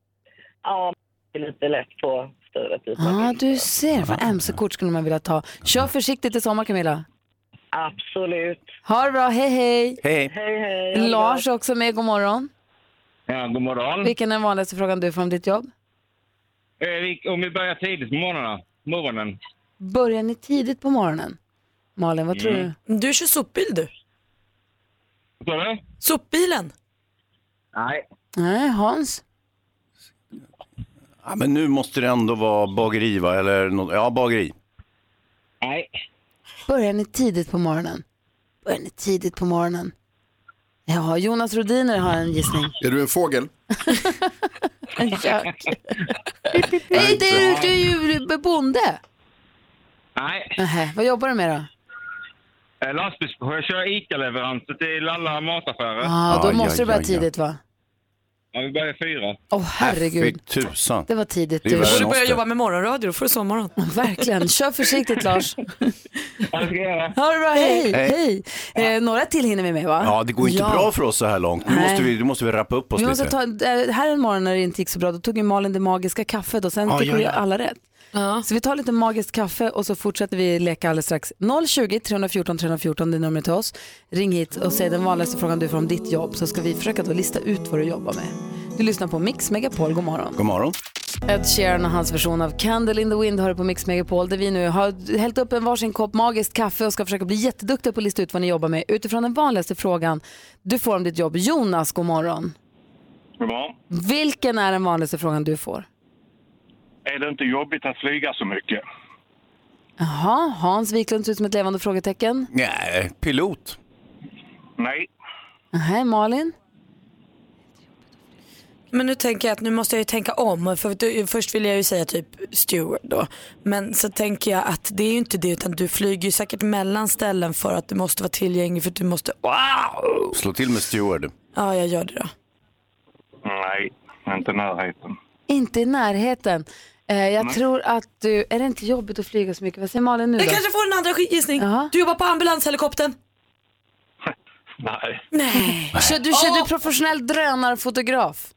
Ja, det är lite lätt på styret. Ja, ah, du ser. Vad MC-kort skulle man vilja ta. Kör försiktigt i sommar Camilla. Absolut. Ha det bra, hej hej. Hej. Hej, hej. Lars är också med, god morgon. Ja, god morgon. Vilken är den vanligaste frågan du får om ditt jobb? Eh, Om vi börjar tidigt på morgonen. morgonen. Börjar ni tidigt på morgonen? Malin, vad tror Mm. du? Du kör sopbil du. Vad sa du? Sopbilen. Nej. Nej, Hans? Ja, men nu måste det ändå vara bageri va? Eller nå- ja, bageri. Nej. Börjar ni tidigt på morgonen? Börjar ni tidigt på morgonen? Ja, Jonas Rodiner har en gissning. Är du en fågel? En gök. Nej, det är, du är ju bonde. Nej. Nähä, vad jobbar du med då? Eh, Lastbilschaufför. Jag kör ICA-leveranser till alla mataffärer. Ja, då Aj, måste aj, du börja aj, aj. tidigt va? Ja, vi börjar fyra. Åh herregud, Fick tusan. det var tidigt. Det är Du. värre Du än börjar oss jobba med morgonradio, då får du sovmorgon. Verkligen. Kör försiktigt Lars. (laughs) Ja, det ska jag göra. Ha det bra, hej. Hej. hej. Eh, några till hinner vi med va? Ja, det går inte Ja. bra för oss så här långt. Nu Nej. måste vi, nu måste vi rappa upp oss Vi lite. måste ta, eh, här en morgon när det inte gick så bra, då tog ju Malin det magiska kaffet och sen Ja, fick ja, ja. alla rätt. Så vi tar lite magiskt kaffe och så fortsätter vi leka alldeles strax. 020 314 314 det är numret till oss. Ring hit och säg den vanligaste frågan du får om ditt jobb så ska vi försöka då lista ut vad du jobbar med. Du lyssnar på Mix Megapol, god morgon. God morgon. Ed Sheeran och hans version av Candle in the Wind hör på Mix Megapol där vi nu har hällt upp en varsin kopp magiskt kaffe och ska försöka bli jätteduktiga på att lista ut vad ni jobbar med utifrån den vanligaste frågan du får om ditt jobb. Jonas, god morgon. God morgon. Vilken är den vanligaste frågan du får? Är det inte jobbigt att flyga så mycket? Jaha, Hans Wiklund ser ut som ett levande frågetecken. Nej, pilot. Nej. Nej, Malin? Men nu tänker jag att nu måste jag ju tänka om. För först vill jag ju säga typ steward då. Men så tänker jag att det är ju inte det utan du flyger ju säkert mellan ställen för att du måste vara tillgänglig för att du måste, wow! Slå till med steward. Ja, jag gör det då. Nej, inte närheten. Inte i närheten. Eh, jag Nej. tror att du, är det inte jobbigt att flyga så mycket? Vad säger Malin nu då? Jag kanske får en andra gissning. Du jobbar på ambulanshelikoptern. (laughs) Nej. Nej. (laughs) Kör du, kör du professionell drönarfotograf?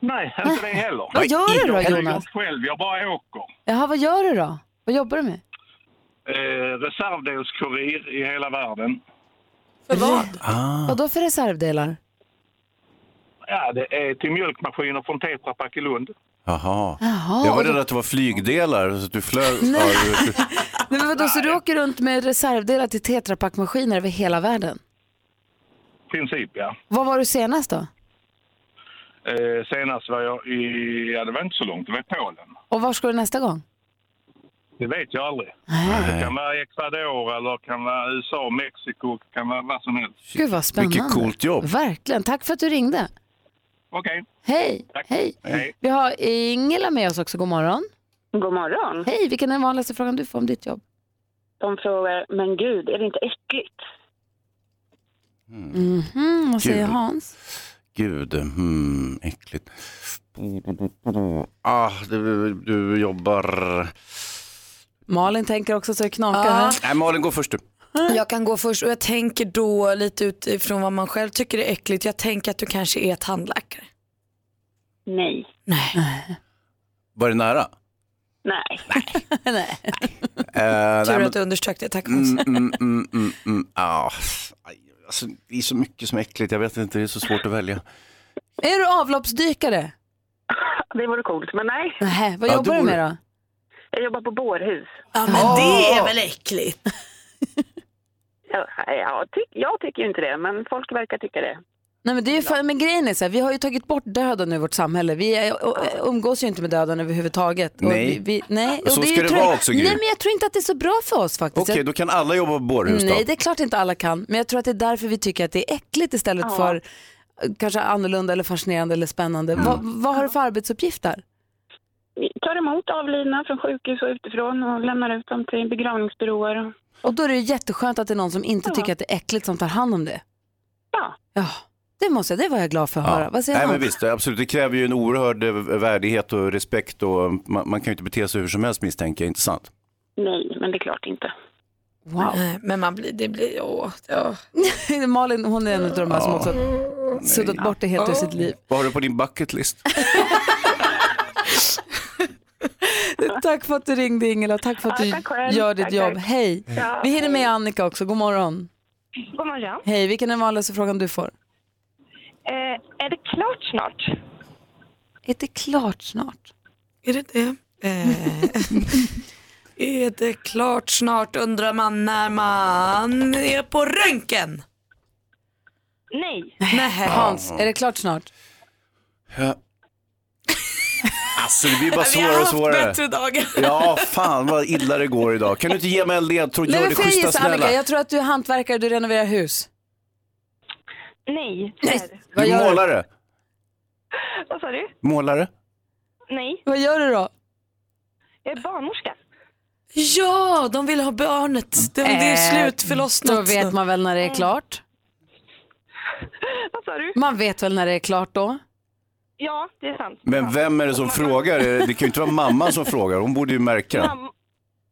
Nej, inte det heller. Vad gör du då, Jag flyger Jonas? inte själv, jag bara åker. Jaha, vad gör du då? Vad jobbar du med? Eh, reservdelskurir i hela världen. För vad? Ah. Vad då för reservdelar? Ja, det är till mjölkmaskiner från Tetra Pak i Lund. Jaha. Jaha, Jag var rädd att det var flygdelar, så att du flög. Nej. (laughs) Nej, men vadå, så du åker runt med reservdelar till Tetra Pak-maskiner över hela världen? princip, ja. Var var du senast då? Eh, senast var jag i, ja det var inte så långt, det var i Polen. Och var ska du nästa gång? Det vet jag aldrig. Det kan vara Ecuador eller kan vara USA, Mexiko, kan vara vad som helst. Gud vad spännande. Vilket coolt jobb. Verkligen. Tack för att du ringde. Okej. Hej. Hej. Hej. Vi har Ingela med oss också. God morgon. God morgon. Hej. Vilken är den vanligaste frågan du får om ditt jobb? De frågar, men gud, är det inte äckligt? Mhm, vad säger Gud. Hans? Gud, hmm, äckligt. Ah, du, du jobbar... Malin tänker också så det knakar här. Nej, Malin, gå först du. Jag kan gå först och jag tänker då lite utifrån vad man själv tycker är äckligt. Jag tänker att du kanske är tandläkare. Nej. Nej. Var det nära? Nej. Nej. (laughs) Eh, Tur nej, att du underströk det, tack Hans. Mm, mm, mm, mm, mm. Ah, alltså, det är så mycket som är äckligt, jag vet inte, det är så svårt att välja. Är du avloppsdykare? Det vore coolt, men nej. Nej, vad Ja, jobbar då- du med då? Jag jobbar på bårhus. Ja, men det är väl äckligt? (laughs) Ja, jag, tyck, jag tycker inte det, men folk verkar tycka det. Nej, men, det är ju för, men grejen är så här, vi har ju tagit bort döden ur vårt samhälle. Vi är, och, umgås ju inte med döden överhuvudtaget. Och Nej. Vi, vi, nej. Så är ska ju- det tror vara också, Gry. Nej, men jag tror inte att det är så bra för oss faktiskt. Okej, Jag- då kan alla jobba på bårhus. Nej, det är klart inte alla kan. Men jag tror att det är därför vi tycker att det är äckligt istället Ja. för eh, kanske annorlunda eller fascinerande eller spännande. Mm. Vad, vad har du för arbetsuppgifter? Vi tar emot avlidna från sjukhus och utifrån och lämnar ut dem till begravningsbyråer. Och då är det ju jätteskönt att det är någon som inte tycker att det är äckligt som tar hand om det. Ja. Ja, det måste jag, det var jag glad för att höra. Vad säger Nej, han? men visst, absolut. Det kräver ju en oerhörd eh, värdighet och respekt och man, man kan ju inte bete sig hur som helst misstänker jag, inte sant? Nej, men det är klart inte. Wow. Nej, Men man blir, det blir, åh, ja. (laughs) Malin, hon är en av de här som också suddat bort det helt ur sitt liv. Vad har du på din bucket list? (laughs) (laughs) Tack för att du ringde Ingela tack för att Ja, du själv. gör ditt Tack, jobb. tack. Hej! Ja, Vi hinner med Annika också, god morgon. God morgon. Hej, vilken är den vanligaste frågan du får? Eh, är det klart snart? Är det klart snart? Är det det? Eh, (laughs) är det klart snart undrar man när man är på röntgen? Nej. Nej. Hans, är det klart snart? Ja. Alltså det blir bara Vi har svårare och haft svårare. bättre dagar. Ja, fan vad illa det går idag. Kan du inte ge mig en ledtråd? Nej, Gör det schyssta gissa Annika, snälla. jag tror att du är hantverkare, du renoverar hus. Nej. Vad Du gör du? målare? Vad sa du? Målare? Nej. Vad gör du då? Jag är barnmorska. Ja, de vill ha barnet. Det, det är Eh, slutförlossnat. Då vet man väl när det är klart? Vad sa du? Man vet väl när det är klart då? Ja, det är sant. Men vem är det som frågar? Det kan ju inte vara mamman som frågar, hon borde ju märka. Mam-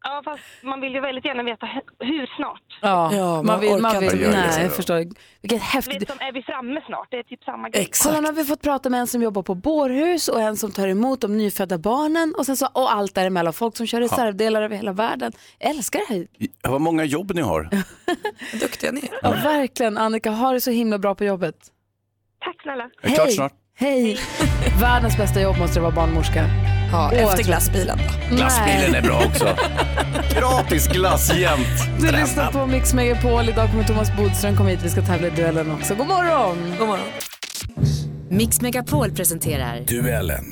Ja, fast man vill ju väldigt gärna veta hu- hur snart. Ja, man, man vill, man orkar vill, inte nej, jag förstår. Vilket häftigt. Som, är vi framme snart? Det är typ samma grej. Kolla, nu har vi fått prata med en som jobbar på bårhus och en som tar emot de nyfödda barnen och, sen så, och allt däremellan. Folk som kör reservdelar över hela världen. Jag älskar det här. Vad många jobb ni har. Duktiga ni är. Ja, verkligen. Annika, har det så himla bra på jobbet. Tack snälla. Jag är klart snart. Hej! (laughs) Världens bästa jobb måste det vara barnmorska. Ja, Åh, efter glassbilen då. Glassbilen är bra också. (laughs) Gratis glass jämt. Du lyssnar på Mix Megapol. Idag kommer Thomas Bodström komma hit. Vi ska tävla i duellen också. God morgon! God morgon. Mix Megapol presenterar Duellen.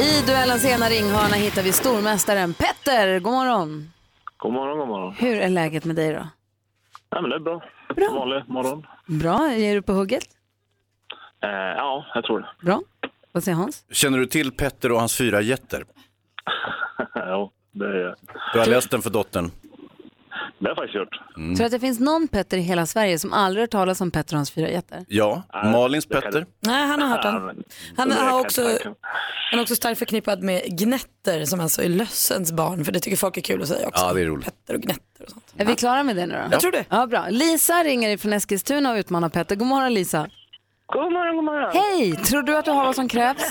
I duellens ena ringhörna hittar vi stormästaren Petter. God morgon! God morgon, god morgon. Hur är läget med dig då? Ja, men det är bra. Bra. Vanlig morgon. Bra, är du på hugget? Eh, ja, jag tror det. Bra. Vad säger Hans? Känner du till Petter och hans fyra jätter? (laughs) ja, det är Du har läst den för dottern? Det har jag faktiskt gjort. Mm. Tror du att det finns någon Petter i hela Sverige som aldrig hört talas om Petter och hans fyra jätter? Ja, Malins Petter. Nej, han har hört den. Han, har också, han är också starkt förknippad med Gnetter som alltså är lössens barn, för det tycker folk är kul att säga också. Ja, det är roligt. Petter och Gnetter och sånt. Är vi klara med det nu då? Jag tror det. Ja, bra. Lisa ringer från Eskilstuna och utmanar Petter. God morgon Lisa. God morgon, god morgon. Hej! Tror du att du har vad som krävs?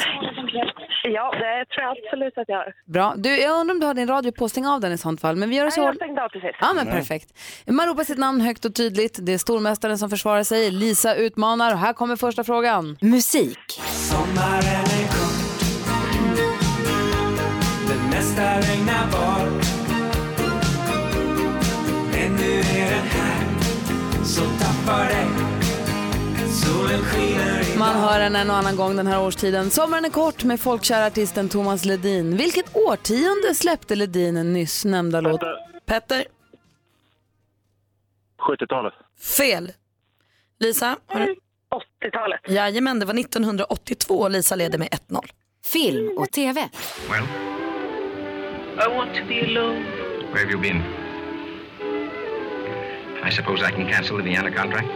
Ja, det tror jag absolut att jag har. Bra. Du, jag undrar om du har din radio på, stäng av den i sånt fall. Men vi gör det Nej, så. jag stängde av precis. Ja, men perfekt. Man ropar sitt namn högt och tydligt. Det är stormästaren som försvarar sig. Lisa utmanar och här kommer första frågan. Musik. Sommaren är kort Det mesta regnar bort Men nu är den här Så skiner i Man hör den en och annan gång den här årstiden. Sommaren är kort med folkkära artisten Thomas Ledin. Vilket årtionde släppte Ledin en nyss nämnda låt? Petter, 70-talet. fel. Lisa? har du- 80-talet. Jajamän, det var 1982 Lisa leder med 1-0. film och tv. Well, I want to be alone. where have you been? I suppose I can cancel the Vienna contract.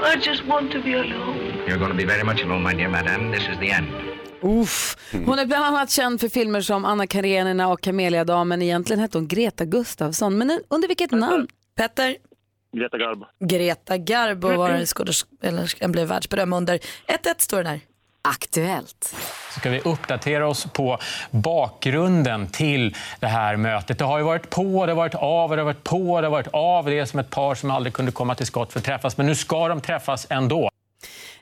I just want to be alone. You're going to be very much alone, my dear madame. This is the end. Uff. Hon är bland annat känd för filmer som Anna Karenina och Kameliadamen. Egentligen hette hon Greta Gustafsson. Men under vilket namn? Petter? Greta Garbo. Greta Garbo var skådespelerskan, blev världsberömd under 1-1 står den här. Aktuellt. ska vi uppdatera oss på bakgrunden till det här mötet. Det har ju varit på, det har varit av, det har varit på, det har varit av. Det är som ett par som aldrig kunde komma till skott för att träffas, men nu ska de träffas ändå.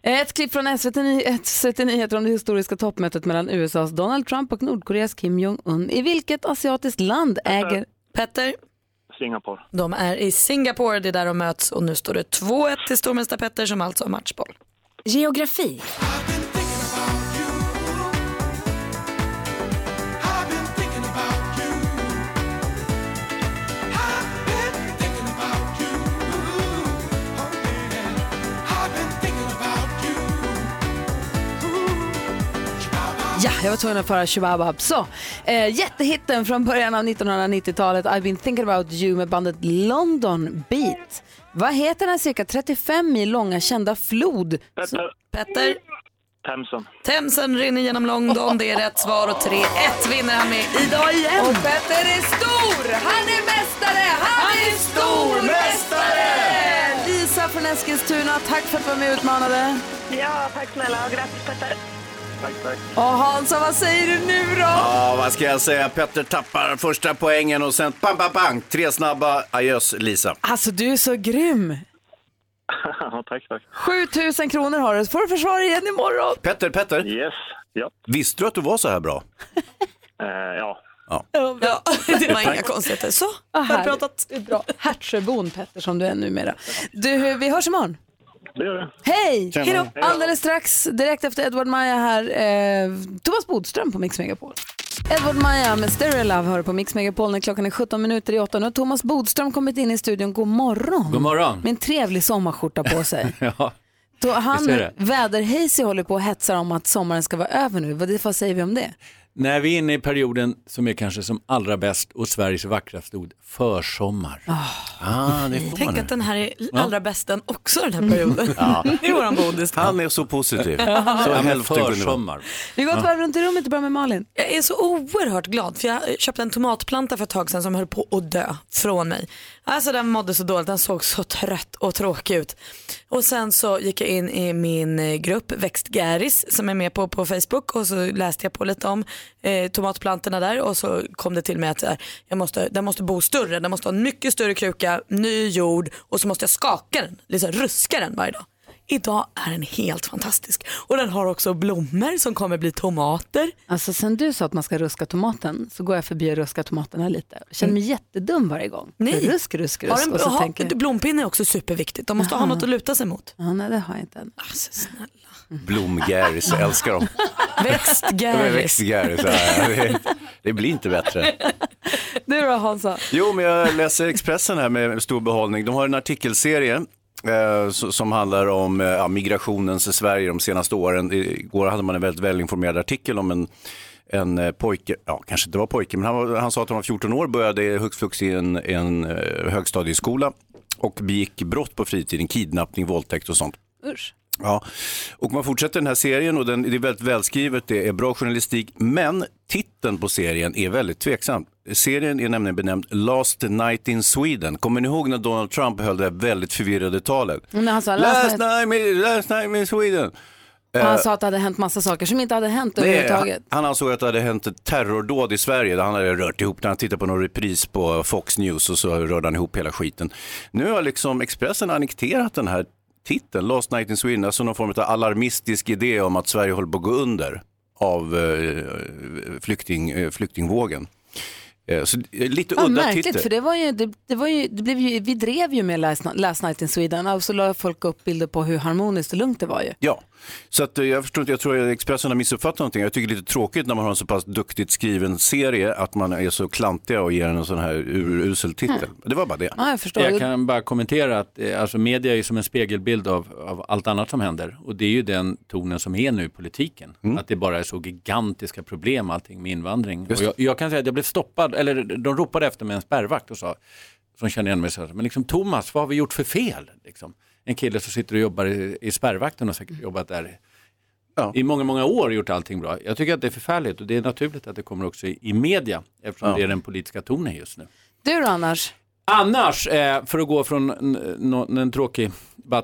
Ett klipp från SVT, Ny- SVT Nyheter om det historiska toppmötet mellan USAs Donald Trump och Nordkoreas Kim Jong-Un. I vilket asiatiskt land äger... Petter? Singapore. De är i Singapore, det är där de möts och nu står det 2-1 till stormästare Petter som alltså har matchboll. Geografi. Jag var tvungen att föra Shubabab. Så, eh, jättehitten från början av 1990-talet, I've been thinking about you med bandet London Beat. Vad heter den cirka 35 mil långa kända flod? Petter. Petter? Themsen. Themsen rinner genom London, det är rätt svar och 3-1 vinner han med idag igen. Och Petter är stor! Han är mästare! Han, är stormästare! Lisa från Eskilstuna, tack för att du var med och utmanade. Ja, tack snälla och grattis Petter. Tack, tack. Och Hansa, vad säger du nu då? Ja, vad ska jag säga? Petter tappar första poängen och sen pang, pang, pang. Tre snabba. Adjöss, Lisa. Alltså du är så grym. (laughs) Tack, tack. 7000 kronor har du, så får du försvara igen imorgon. Petter, Petter. Yes. Ja. Visste du att du var så här bra? (laughs) Eh, ja. Ja. Ja, (laughs) det var inga konstigheter. Så, Ah, har jag pratat. Bra. Hertsöbon Petter som du är numera. Du, vi hörs imorgon. Det gör vi. Hej! Tjena. Hej då. Alldeles strax, direkt efter Edward Maja här, eh, Thomas Bodström på Mix Megapol. Edward Maja med Stereo Love hör på Mix Megapol när klockan är 17 minuter i 8. Nu har Thomas Bodström kommit in i studion. God morgon. God morgon. Med en trevlig sommarskjorta på sig. (laughs) Ja. Då han, Visst är det. väderhejsi håller på och hetsar om att sommaren ska vara över nu. Vad, vad säger vi om det? När vi är inne i perioden som är kanske som allra bäst och Sveriges vackraste ord, försommar. Ah, det får Tänk man. att den här är allra bäst den också den här perioden. Ja. (laughs) Det är våran bodis. Han är så positiv. Så hälften försommar. Vi går ett varv runt i rummet och börjar med Malin. Jag är så oerhört glad för jag köpte en tomatplanta för ett tag sedan som höll på att dö från mig. Alltså den mådde så dåligt, den såg så trött och tråkig ut. Och sen så gick jag in i min eh, grupp Växtgäris som är med på, på Facebook. Och så läste jag på lite om eh, tomatplantorna där. Och så kom det till mig att eh, jag måste, den måste bo större, den måste ha en mycket större kruka, ny jord. Och så måste jag skaka den, liksom ruska den varje dag. Idag är den helt fantastisk och den har också blommor som kommer bli tomater. Alltså sen du sa att man ska ruska tomaten så går jag förbi och ruskar tomaterna lite. Jag känner mig jättedum varje gång. Nej. Rusk, rusk, Har rusk. en, Och så ha, tänker jag, Blompinne är också superviktigt. De måste ha Jaha. något att luta sig mot. ja, nej det har jag inte än. Alltså, snälla. Blomgäris, jag älskar dem. (laughs) Växtgäris. Växtgäris, ja, det, det blir inte bättre. (laughs) Du då Hansa? Jo, men jag läser Expressen här med stor behållning. De har en artikelserie som handlar om eh, ja, migrationens Sverige de senaste åren. Igår hade man en väldigt välinformerad artikel om en, en eh, pojke, ja kanske inte var pojke, men han, var, han sa att han var 14 år, började hux flux i en, en eh, högstadieskola och begick brott på fritiden, kidnappning, våldtäkt och sånt. Usch. Ja, och man fortsätter den här serien och den, det är väldigt välskrivet, det är bra journalistik, men titeln på serien är väldigt tveksam. Serien är nämligen benämnd Last Night in Sweden. Kommer ni ihåg när Donald Trump höll det väldigt förvirrade talet? Men han, sa, Last night, in- last night in Sweden. han Eh, sa att det hade hänt massa saker som inte hade hänt Nej, överhuvudtaget. han ansåg att det hade hänt ett terrordåd i Sverige. Där han hade rört ihop när han tittade på någon repris på Fox News och så rörde han ihop hela skiten. Nu har liksom Expressen annekterat den här titeln, Last Night in Sweden, alltså någon form av alarmistisk idé om att Sverige håller på att gå under av eh, flykting, eh, flyktingvågen. Eh, så lite Ja, udda märkligt, titel. för det var ju, det, det var ju, det blev ju, vi drev ju med Last, Last Night in Sweden och så la folk upp bilder på hur harmoniskt och lugnt det var ju. Ja, så att, eh, jag förstår inte, jag tror att Expressen har missuppfattat någonting. Jag tycker det är lite tråkigt när man har en så pass duktigt skriven serie att man är så klantiga och ger den en sån här ur, usel titel. Det var bara det. Ja, jag förstår. Jag kan bara kommentera att eh, alltså, media är som en spegelbild av, av allt annat som händer. Och det är ju den tonen som är nu i politiken. Att det bara är så gigantiska problem allting med invandring. Och jag, jag kan säga att jag blev stoppad, eller de ropade efter mig en spärrvakt och sa, som känner igen mig, så här, men liksom Thomas, vad har vi gjort för fel? Liksom. En kille som sitter och jobbar i, i spärrvakten och säkert jobbat där i många, många år gjort allting bra. Jag tycker att det är förfärligt och det är naturligt att det kommer också i, i media eftersom Ja. det är den politiska tonen just nu. Du då annars? Annars, eh, för att gå från en, tråkig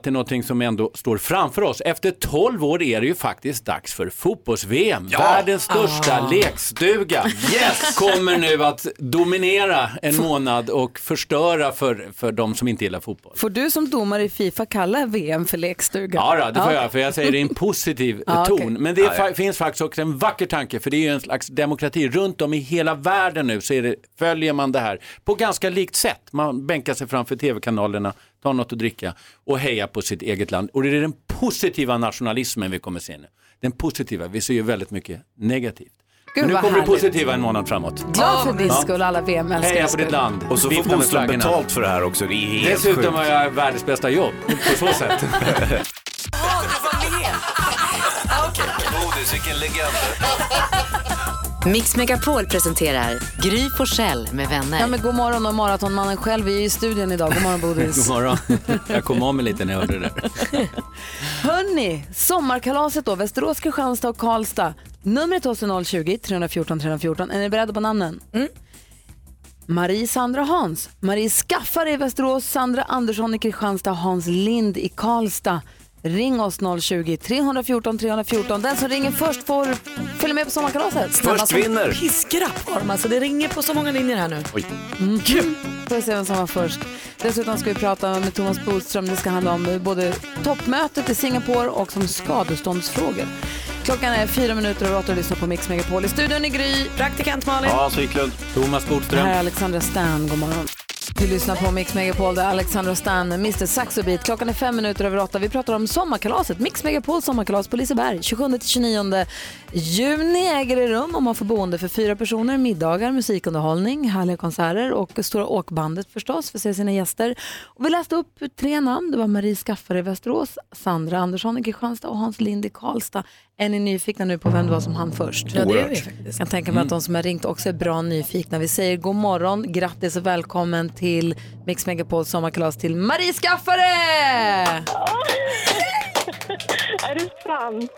till någonting som ändå står framför oss. Efter 12 år är det ju faktiskt dags för fotbolls-VM. Världens största Ah. lekstuga Yes! (laughs) kommer nu att dominera en månad och förstöra för, för de som inte gillar fotboll. Får du som domare i Fifa kalla VM för lekstuga? Ja, då, det får jag, för jag säger det i en positiv (laughs) Ja, ton. okej. Men det är, fa- finns faktiskt också en vacker tanke, för det är ju en slags demokrati. Runt om i hela världen nu så är det, följer man det här på ganska likt sätt. Man bänkar sig framför tv-kanalerna, tar något att dricka och hejar på sitt eget land. Och det är den positiva nationalismen vi kommer se nu. Den positiva, vi ser ju väldigt mycket negativt. Gud, Men nu kommer det positiva en månad framåt. Glad för din Ja. skull, alla VM-älskare. Heja på ditt land. Och så får med Boström betalt för det här också. Det är helt Dessutom sjukt. har jag världens bästa jobb på så sätt. (laughs) Bodis, vilken legend. Mix Megapol presenterar Gry Forssell med vänner. Ja, men god morgon och maratonmannen själv är ju i studion idag. God morgon Bodis. (laughs) God morgon. Jag kom av mig lite när jag hörde det där. (laughs) Hörni, sommarkalaset då, Västerås, Kristianstad och Karlstad. Numret hos är 020-314 314. Är ni beredda på namnen? Marie, Sandra, Hans. Marie Skaffare i Västerås, Sandra Andersson i Kristianstad, Hans Lind i Karlstad. Ring oss 020-314 314. Den som ringer först får följa med på sommarkalaset. Som vinner. Piskrapp har de alltså. Det ringer på så många linjer här nu. Mm. Kul! Får vi se vem som var först. Dessutom ska vi prata med Thomas Bodström. Det ska handla om både toppmötet i Singapore och som skadeståndsfrågor. Klockan är fyra minuter över åtta och lyssnar på Mix Megapol. I studion i Gry. Praktikant Malin. Ja, Wiklund. Thomas Bodström. här är Alexandra Stan. God morgon. Du lyssnar på Mix Megapol där Alexandra Stan, Mr Saxobit. Klockan är fem minuter över åtta. Vi pratar om sommarkalaset. Mix Megapol sommarkalas på Liseberg. 27-29 juni äger det rum och man får boende för fyra personer, middagar, musikunderhållning, härliga konserter och Stora Åkbandet förstås för att se sina gäster. Och vi läste upp tre namn. Det var Marie Skaffare i Västerås, Sandra Andersson i Kristianstad och Hans Lind i Karlstad. Är ni nyfikna nu på vem det var som hann först? Ja, det är vi faktiskt. Jag kan tänka mig att de som har ringt också är bra nyfikna. Vi säger god morgon, grattis och välkommen till Mix Megapols sommarkalas till Marie Skaffare! (laughs) Är det sant?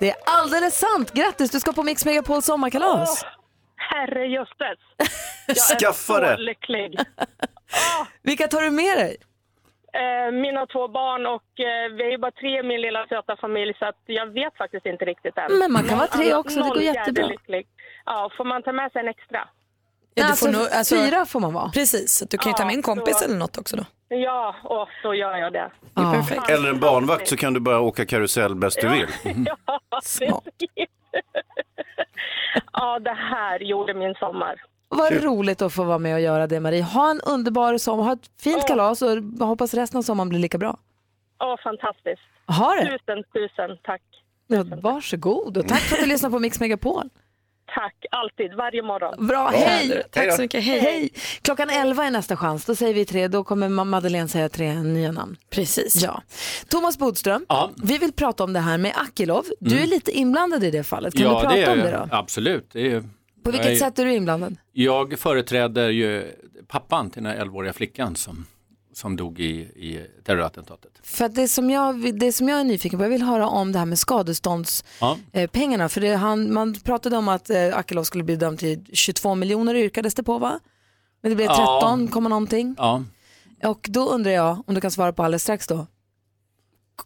Det är alldeles sant. Grattis, du ska på Mix Megapols sommarkalas. Herre jösses. (laughs) Jag Skaffa är det. så lycklig. (laughs) Vilka tar du med dig? Eh, mina två barn och eh, vi är ju bara tre i min lilla söta familj så att jag vet faktiskt inte riktigt än. Men man kan vara tre Alla- också, det går jättebra. lycklig. Ja, får man ta med sig en extra? Ja, du alltså, får nog- alltså- fyra får man vara. Precis, så du kan ju ta med en kompis eller något också då. Ja, och så gör jag det. Det är perfekt. Eller en barnvakt så kan du bara åka karusell bäst du vill. (laughs) Ja, precis. ja, det här gjorde min sommar. Vad roligt att få vara med och göra det Marie. Ha en underbar sommar, ha ett fint kalas och hoppas resten av sommaren blir lika bra. Ja, fantastiskt. Ha det. Tusen, tusen tack. Ja, varsågod och tack för att du lyssnar på Mix Megapol. Tack, alltid, varje morgon. Bra, hej! Tack så mycket, hej. hej! Klockan 11 är nästa chans, då säger vi tre, då kommer Ma- Madeleine säga tre nya namn. Precis. Ja. Thomas Bodström, Ja. vi vill prata om det här med Akilov. Du Mm. är lite inblandad i det fallet, kan ja, du prata det är, om det då? Absolut. Det är, På vilket är- sätt är du inblandad? Jag företräder ju pappan till den här 11-åriga flickan som, som dog i, i terrorattentatet. För det som, jag, det som jag är nyfiken på, jag vill höra om det här med skadeståndspengarna. Ja. Eh, för det, han, man pratade om att eh, Akilov skulle bli dömd till 22 miljoner yrkades det på va? Men det blev Ja. 13, komma någonting. Ja. Och då undrar jag, om du kan svara på alldeles strax då.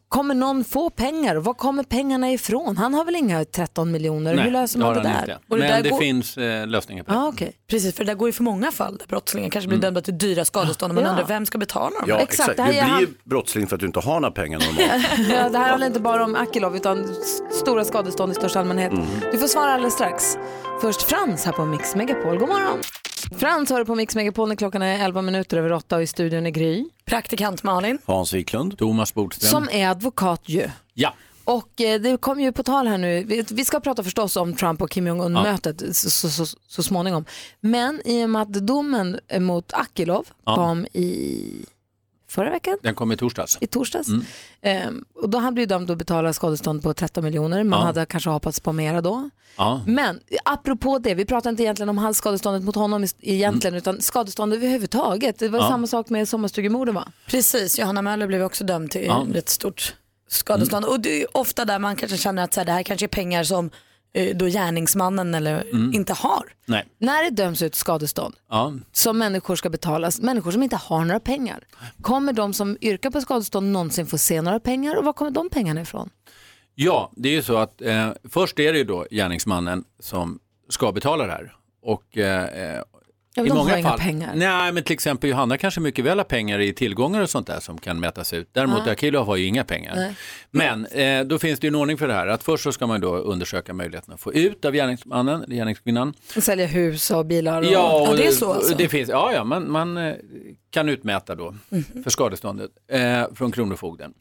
Kommer någon få pengar? Var kommer pengarna ifrån? Han har väl inga 13 miljoner? Hur löser man det där? inte. Och det Men där det går- finns eh, lösningar på det. Ah, okay. Precis, för det där går ju för många fall där brottslingar kanske blir dömda till dyra skadestånd och man Ja. undrar vem ska betala dem? Ja, Exakt, exakt. Du blir han- brottsling för att du inte har några pengar normalt. (laughs) ja, det här handlar inte bara om Akilov utan stora skadestånd i största allmänhet. Mm. Du får svara alldeles strax. Först Frans här på Mix Megapol. God morgon! Frans har du på Mix Megapol när klockan är 11 minuter över 8 och i studion är Gry. Praktikant Malin. Hans Wiklund. Thomas Bodström. Som är advokat ju. Ja. Och eh, det kom ju på tal här nu, vi, vi ska prata förstås om Trump och Kim Jong-Un-mötet så, så, så, så småningom. Men i och med att domen mot Akilov Ja. kom i förra veckan, Den kom i torsdags. i torsdags. Mm. Ehm, och då han blev dömd att betala skadestånd på 13 miljoner. Man Ja. hade kanske hoppats på mera då. Ja. Men apropå det, vi pratar inte egentligen om hans skadeståndet mot honom egentligen, utan skadestånd överhuvudtaget. Det var Ja. samma sak med sommarstugemorden va? Precis, Johanna Möller blev också dömd till Ja. ett stort skadestånd. Och det är ofta där man kanske känner att så här, det här kanske är pengar som då gärningsmannen eller Mm. inte har. Nej. När det döms ut skadestånd Ja. som människor ska betalas, människor som inte har några pengar, kommer de som yrkar på skadestånd någonsin få se några pengar och var kommer de pengarna ifrån? Ja, det är ju så att eh, först är det ju då gärningsmannen som ska betala det här. Och, eh, eh, Ja, i de har många inga fall, pengar. Nej, men till exempel Johanna kanske mycket väl har pengar i tillgångar och sånt där som kan mätas ut. Däremot Ja. Akilov har ju inga pengar. Nej. Men eh, då finns det ju en ordning för det här. Att först så ska man då undersöka möjligheten att få ut av gärningsmannen, gärningskvinnan. Sälja hus och bilar? Och... Ja, och det är så alltså? Det finns, ja, ja man, man eh, kan utmäta då Mhm. för skadeståndet eh, från Kronofogden.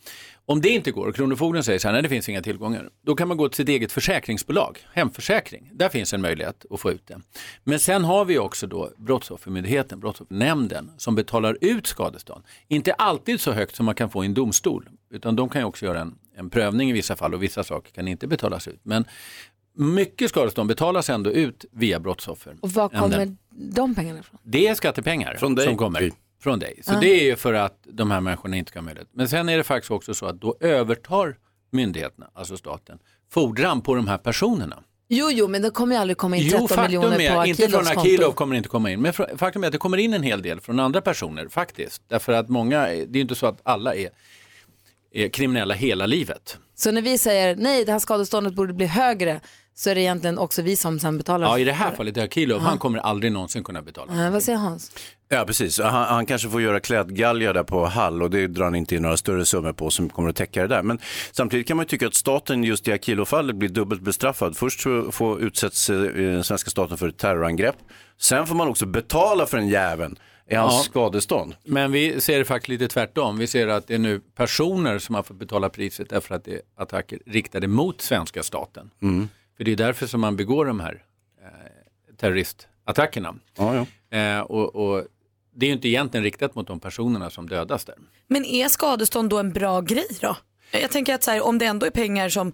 Om det inte går och Kronofogden säger så här, nej det finns inga tillgångar, då kan man gå till sitt eget försäkringsbolag, hemförsäkring. Där finns en möjlighet att få ut det. Men sen har vi också då Brottsoffermyndigheten, Brottsoffernämnden, som betalar ut skadestånd. Inte alltid så högt som man kan få i en domstol, utan de kan ju också göra en, en prövning i vissa fall och vissa saker kan inte betalas ut. Men mycket skadestånd betalas ändå ut via brottsoffer. Och var kommer de pengarna ifrån? Det är skattepengar Från dig. som kommer från dig. Så det är ju för att de här människorna inte ska ha möjlighet. Men sen är det faktiskt också så att då övertar myndigheterna, alltså staten, fordran på de här personerna. Jo, jo, men det kommer ju aldrig komma in 13 Jo, faktum miljoner på är, inte från Akilovs Akilov konto. kommer inte komma in, men faktum är att det kommer in en hel del från andra personer faktiskt. Därför att många, det är ju inte så att alla är, är kriminella hela livet. Så när vi säger nej, det här skadeståndet borde bli högre, så är det egentligen också vi som sen betalar. Ja, i det här fallet är Akilov, Ja. han kommer aldrig någonsin kunna betala. Eh, vad säger Hans? Ja, precis. Han, han kanske får göra klädgalgar där på Hall och det drar han inte in några större summor på som kommer att täcka det där. Men samtidigt kan man ju tycka att staten just i Akilo-fallet blir dubbelt bestraffad. Först får utsätts eh, svenska staten för ett terrorangrepp. Sen får man också betala för en jäveln Är hans Ja. skadestånd? Men vi ser det faktiskt lite tvärtom. Vi ser att det är nu personer som har fått betala priset därför att det är attacker riktade mot svenska staten. Mm. För det är därför som man begår de här eh, terroristattackerna. Ja, Eh, och, och det är ju inte egentligen riktat mot de personerna som dödas där. Men är skadestånd då en bra grej då? Jag tänker att så här, om det ändå är pengar som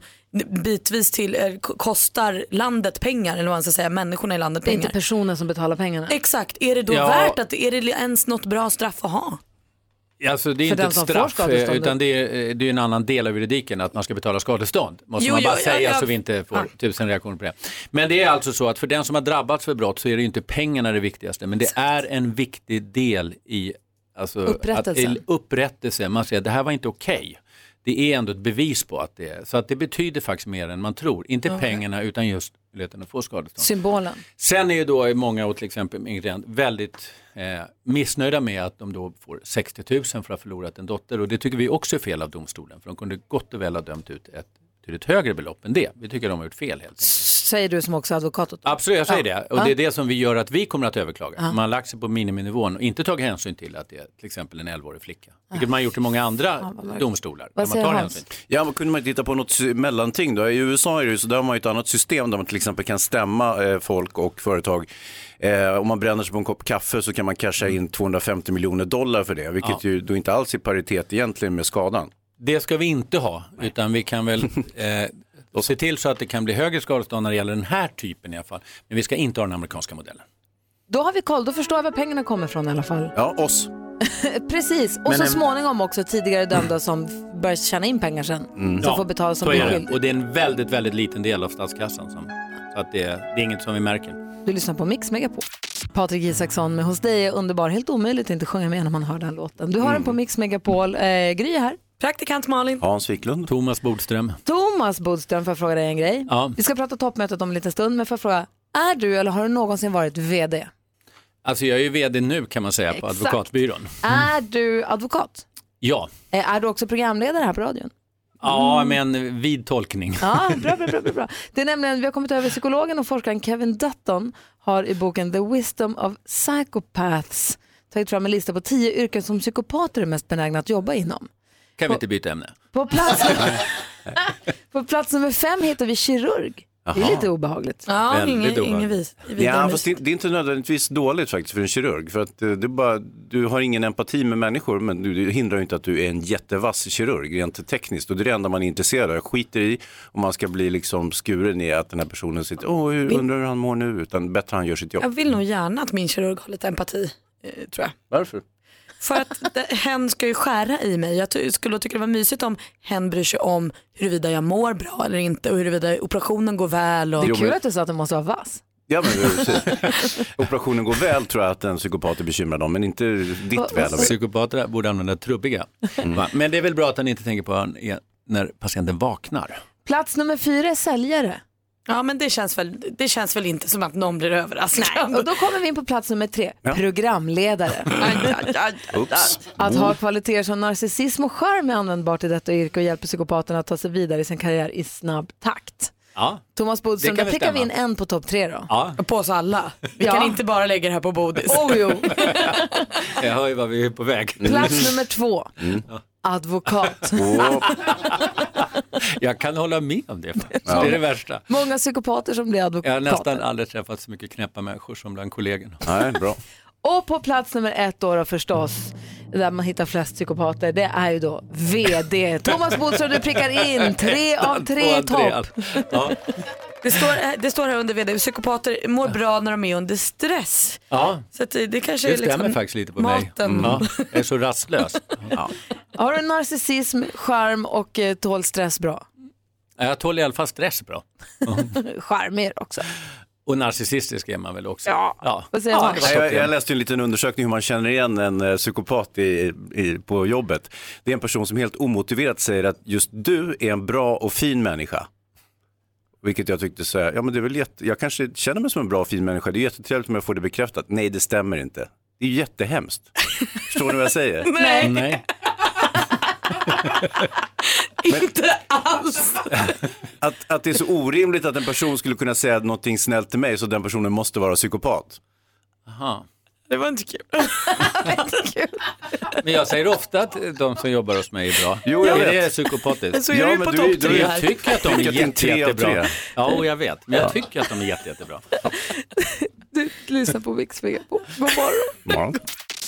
bitvis till, eh, kostar landet pengar, eller vad man ska säga, människorna i landet Det är pengar. inte personen som betalar pengarna. Exakt, är det då Ja. värt att, är det ens något bra straff att ha? Alltså det är inte ett straff, eh, utan det är, eh, det är en annan del av juridiken, att man ska betala skadestånd. Måste Jo, man bara jo, ja, säga ja. så vi inte får Ja. tusen reaktioner på det. Men det är alltså så att för den som har drabbats för brott så är det inte pengarna det viktigaste, men det är en viktig del i alltså, Upprättelse. Att, upprättelse. Man säger det här var inte okej. Det är ändå ett bevis på att det är, så att det betyder faktiskt mer än man tror. Inte Okej. pengarna utan just möjligheten att få skadestånd. Symbolen. Sen är ju då många, och till exempel klient, väldigt eh, missnöjda med att de då får 60 000 för att ha förlorat en dotter. Och det tycker vi också är fel av domstolen, för de kunde gott och väl ha dömt ut ett betydligt högre belopp än det. Vi tycker de har gjort fel helt enkelt. Säger du som också är advokat åt. Absolut, jag säger Ja. det. Och Ja. det är det som vi gör att vi kommer att överklaga. Ja. Man har lagt sig på miniminivån och inte tagit hänsyn till att det är till exempel en 11-årig flicka. Vilket man har gjort i många andra domstolar. där man tar hänsyn. Ja, kunde man titta på något mellanting då? I USA är det ju så, där har man ju ett annat system där man till exempel kan stämma eh, folk och företag. Eh, om man bränner sig på en kopp kaffe så kan man casha in 250 miljoner dollar för det, vilket Ja. ju då inte alls är paritet egentligen med skadan. Det ska vi inte ha, utan vi kan väl (laughs) eh, se till så att det kan bli högre skadestånd när det gäller den här typen i alla fall. Men vi ska inte ha den amerikanska modellen. Då har vi koll, då förstår jag var pengarna kommer ifrån i alla fall. Ja, oss. (laughs) Precis, och Men så en- småningom också tidigare dömda som börjar tjäna in pengar sen. Mm. Som får betala som skyldig. Och det är en väldigt, väldigt liten del av statskassan. Som, så att det, det är inget som vi märker. Du lyssnar på Mix Megapol. Patrik Isaksson med Hos dig är underbar. Helt omöjligt att inte sjunga med när man hör den låten. Du har den på Mix Megapol. Eh, Gry är här. Praktikant Malin. Hans Wiklund. Thomas Bodström. Thomas Bodström, får jag fråga dig en grej? Ja. Vi ska prata toppmötet om en liten stund, men får jag fråga, är du eller har du någonsin varit VD? Alltså jag är ju vd nu kan man säga på Exakt. advokatbyrån. Är du advokat? Ja, Eh, Är du också programledare här på radion? ja men vid tolkning. Ja, bra, bra, bra, bra, bra. (laughs) Det är nämligen, vi har kommit över psykologen och forskaren Kevin Dutton har i boken The Wisdom of Psychopaths tagit fram en lista på tio yrken som psykopater är mest benägna att jobba inom. Kan vi inte byta ämne? På plats, (laughs) på plats nummer fem hittar vi kirurg. Det är lite obehagligt. Ja, ingen, ingen vis. Ja, fast det, det är inte nödvändigtvis dåligt faktiskt för en kirurg. För att eh, det bara, du har ingen empati med människor men du, det hindrar ju inte att du är en jättevass kirurg rent tekniskt. Och det är det enda man är intresserad av. Jag skiter i om man ska bli liksom skuren i att den här personen sitter, hur, undrar hur han mår nu, utan bättre han gör sitt jobb. Jag vill nog gärna att min kirurg har lite empati, eh, tror jag. Varför? För att det, hen ska ju skära i mig. Jag skulle tycka det var mysigt om hen bryr sig om huruvida jag mår bra eller inte och huruvida operationen går väl. Och... Det är kul att du sa att du måste vara vass. Ja, men, precis. (laughs) Operationen går väl tror jag att en psykopat är bekymrad om, men inte ditt väl. Psykopater borde använda trubbiga. Va? Men det är väl bra att han inte tänker på när patienten vaknar. Plats nummer fyra är säljare. Ja men det känns, väl, det känns väl inte som att någon blir överraskad. Och då kommer vi in på plats nummer tre, Ja. programledare. (laughs) Oops. Att ha kvaliteter som narcissism och charm är användbart i detta yrke och hjälper psykopaterna att ta sig vidare i sin karriär i snabb takt. Ja. Thomas Bodström, Det kan där väl prickar vi in stämma. en på topp tre då. Ja. På oss alla. Vi Ja. kan inte bara lägga det här på Bodis. Oh, jo. (laughs) Jag hör ju vad vi är på väg. Plats nummer två, Mm. advokat. (laughs) Jag kan hålla med om det. faktiskt. Ja. Det är det värsta. Många psykopater som blir Jag har advokater. nästan aldrig träffat så mycket knäppa människor som bland kollegorna. Nej, bra. Och på plats nummer ett då, då förstås, där man hittar flest psykopater, det är ju då VD. Thomas Bodström, du prickar in tre av tre topp. Ja. Det står, det står här under vd, psykopater mår bra när de är under stress. ja, Så att det, det kanske det är stämmer liksom faktiskt lite på maten. mig. Ja, jag är så rastlös. Ja. Har du narcissism, charm och eh, tål stress bra? Jag tål i alla fall stress bra. (laughs) Charmig också. Och narcissistisk är man väl också? Ja. ja. Ja, Jag, jag läste en liten undersökning hur man känner igen en eh, psykopat i, i, på jobbet. Det är en person som helt omotiverat säger att just du är en bra och fin människa. Vilket jag tyckte så här, ja men det är väl jätte, jag kanske känner mig som en bra och fin människa, det är jättetrevligt om jag får det bekräftat. Nej, det stämmer inte. Det är jättehemskt. (laughs) Förstår ni vad jag säger? Nej. Nej. Inte alls. Att, att det är så orimligt att en person skulle kunna säga någonting snällt till mig så den personen måste vara psykopat. Aha. Det var inte kul. Men jag säger ofta att de som jobbar hos mig är bra. Jo, jag det vet. är psykopatiskt. Så är Ja, du men på du- topp tre Jag tycker att de är det jätte, jättebra. Ja, och jag vet. Men jag Ja. tycker att de är jätte, jättebra. (laughs) Du lyssnar på Mix Megapol. God morgon.